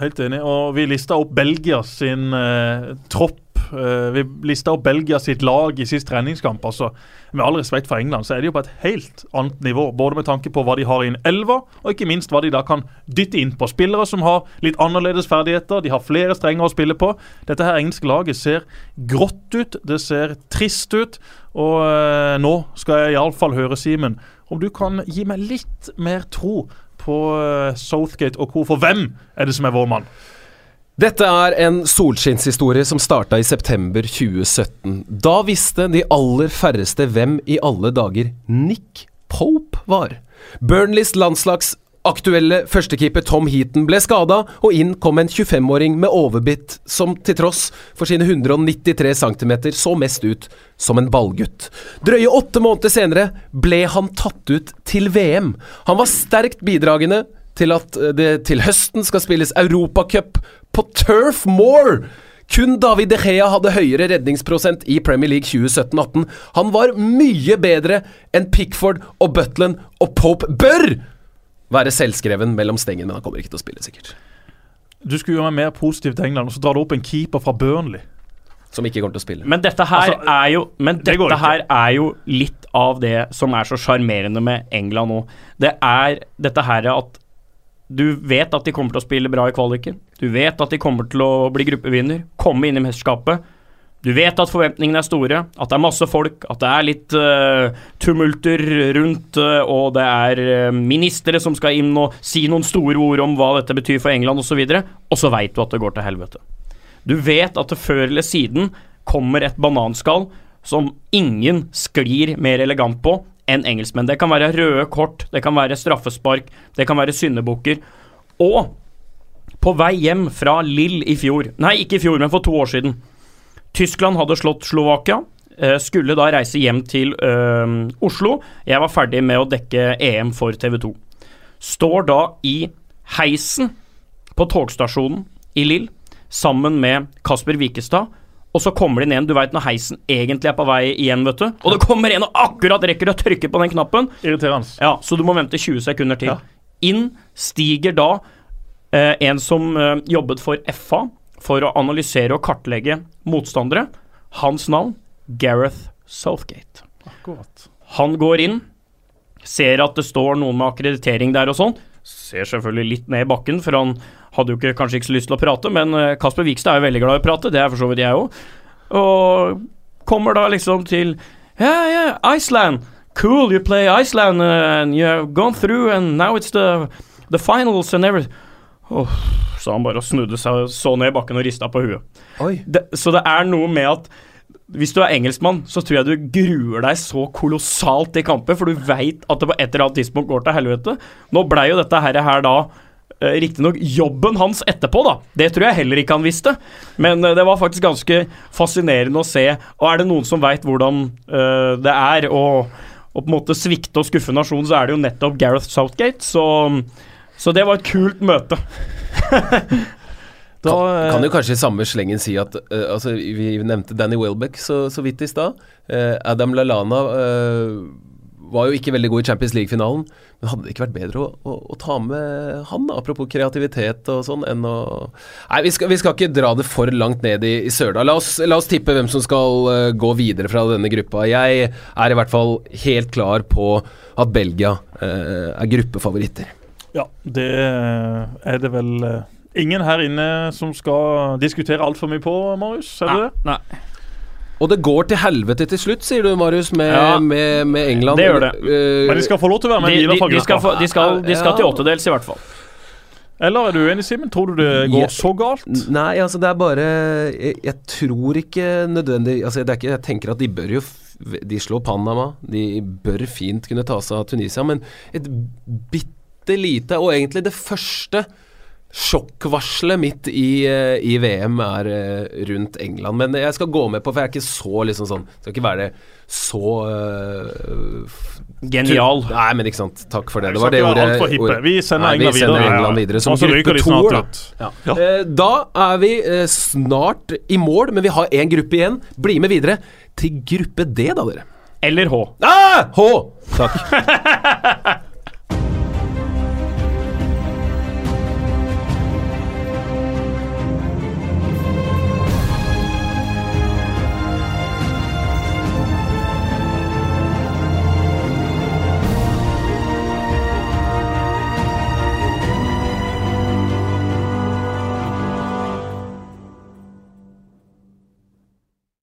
Helt enig. Og vi lista opp Belgias sin eh, tropp. Eh, vi lista opp Belgia sitt lag i sist treningskamp. Altså, med all respekt for England, så er de jo på et helt annet nivå. Både med tanke på hva de har i en elver, og ikke minst hva de da kan dytte inn på. Spillere som har litt annerledes ferdigheter. De har flere strenger å spille på. Dette her engelske laget ser grått ut. Det ser trist ut. Og eh, nå skal jeg iallfall høre, Simen, om du kan gi meg litt mer tro på eh, Southgate og hvorfor For hvem er det som er vår mann? Dette er en solskinnshistorie som starta i september 2017. Da visste de aller færreste hvem i alle dager Nick Pope var. Burnleys landslags aktuelle førstekeeper Tom Heaton ble skada, og inn kom en 25-åring med overbitt som til tross for sine 193 cm så mest ut som en ballgutt. Drøye åtte måneder senere ble han tatt ut til VM. Han var sterkt bidragende til at eh, det til høsten skal spilles Europacup på Turf Moor. Kun David De Gea hadde høyere redningsprosent i Premier League 2017-18. Han var mye bedre enn Pickford og Butland, og Pope bør være selvskreven mellom stengene, men han kommer ikke til å spille, sikkert. Du skulle gjøre meg mer positiv til England, og så drar du opp en keeper fra Burnley. som ikke kommer til å spille. Men dette her Altså, er jo Men dette det her er jo litt av det som er så sjarmerende med England nå. Det er dette her at du vet at de kommer til å spille bra i kvaliken. Du vet at de kommer til å bli gruppevinner, komme inn i mesterskapet. Du vet at forventningene er store, at det er masse folk, at det er litt uh, tumulter rundt, uh, og det er uh, ministre som skal inn og si noen store ord om hva dette betyr for England osv., og, så veit du at det går til helvete. Du vet at det før eller siden kommer et bananskall som ingen sklir mer elegant på enn engelskmenn. Det kan være røde kort, det kan være straffespark, det kan være syndebukker. Og på vei hjem fra Lill i fjor Nei, ikke i fjor, men for to år siden. Tyskland hadde slått Slovakia. eh, Skulle da reise hjem til øh, Oslo. Jeg var ferdig med å dekke EM for TV 2. Står da i heisen på togstasjonen i Lill sammen med Kasper Wikestad. Og så kommer det inn en, du veit når heisen egentlig er på vei igjen, vet du. Og det kommer en og akkurat rekker å trykke på den knappen. Irriterende. Ja, så du må vente 20 sekunder til. Ja. Inn stiger da eh, en som eh, jobbet for FA for å analysere og kartlegge motstandere. Hans navn Gareth Southgate. Akkurat. Han går inn, ser at det står noen med akkreditering der og sånn. Ser selvfølgelig litt ned i bakken, for han hadde jo ikke, kanskje ikke så lyst til å prate, men eh, Kasper Wikstad er jo veldig glad i å prate, det er for så vidt jeg òg. Og kommer da liksom til Yeah, yeah, Iceland. Cool, you play Iceland, uh, and you have gone through, and now it's the, the finals and everything. Oh, så han bare snudde seg, så ned i bakken og rista på huet. Det, så det er noe med at hvis du er engelskmann, så tror jeg du gruer deg så kolossalt til kamper, for du veit at det på et eller annet tidspunkt går til helvete. Nå blei jo dette her, her da riktignok jobben hans etterpå, da. Det tror jeg heller ikke han visste. Men eh, det var faktisk ganske fascinerende å se. Og er det noen som veit hvordan uh, det er å, å på en måte svikte og skuffe nasjonen, så er det jo nettopp Gareth Southgate. Så, så det var et kult møte. Da, Kan, eh, kan jo kanskje i samme slengen si at uh, altså, Vi nevnte Danny Welbeck så, så vidt i stad. Uh, Adam Lallana eh, var jo ikke veldig god i Champions League-finalen. Men hadde det ikke vært bedre å, å, å ta med han, da, apropos kreativitet og sånn, enn å Nei, vi skal, vi skal ikke dra det for langt ned i, i Sørdal. La oss, la oss tippe hvem som skal uh, gå videre fra denne gruppa. Jeg er i hvert fall helt klar på at Belgia uh, er gruppefavoritter. Ja, det er det vel eh, ingen her inne som skal diskutere altfor mye på, Marius? Er det det? Nei. Og det går til helvete til slutt, sier du, Marius, med, Ja, med, med England. det gjør det. Eh, Men de skal få lov til å være med De, videre de, de, skal, få, de, skal, de skal til åttedels, i hvert fall. Eller er du uenig, Simen? Tror du det går så galt? Nei, altså det er bare Jeg, jeg tror ikke nødvendig Altså det er ikke Jeg tenker at de bør jo De slår Panama. De bør fint kunne ta seg av Tunisia, men et bitte lite, og egentlig det første sjokkvarselet mitt i, eh, i VM er eh, rundt England. Men jeg skal gå med på, for jeg er ikke så liksom sånn Skal ikke være så uh, f- Genial. Nei, men ikke sant. Takk for det. Det var det ordet ordet- Vi sender Nei, England vi sender videre. England videre som Og gruppe to. da. Ja. Ja. Eh, Da er vi eh, snart i mål, men vi har én gruppe igjen. Bli med videre til gruppe D, da, dere. Eller H. Ah! H! Takk.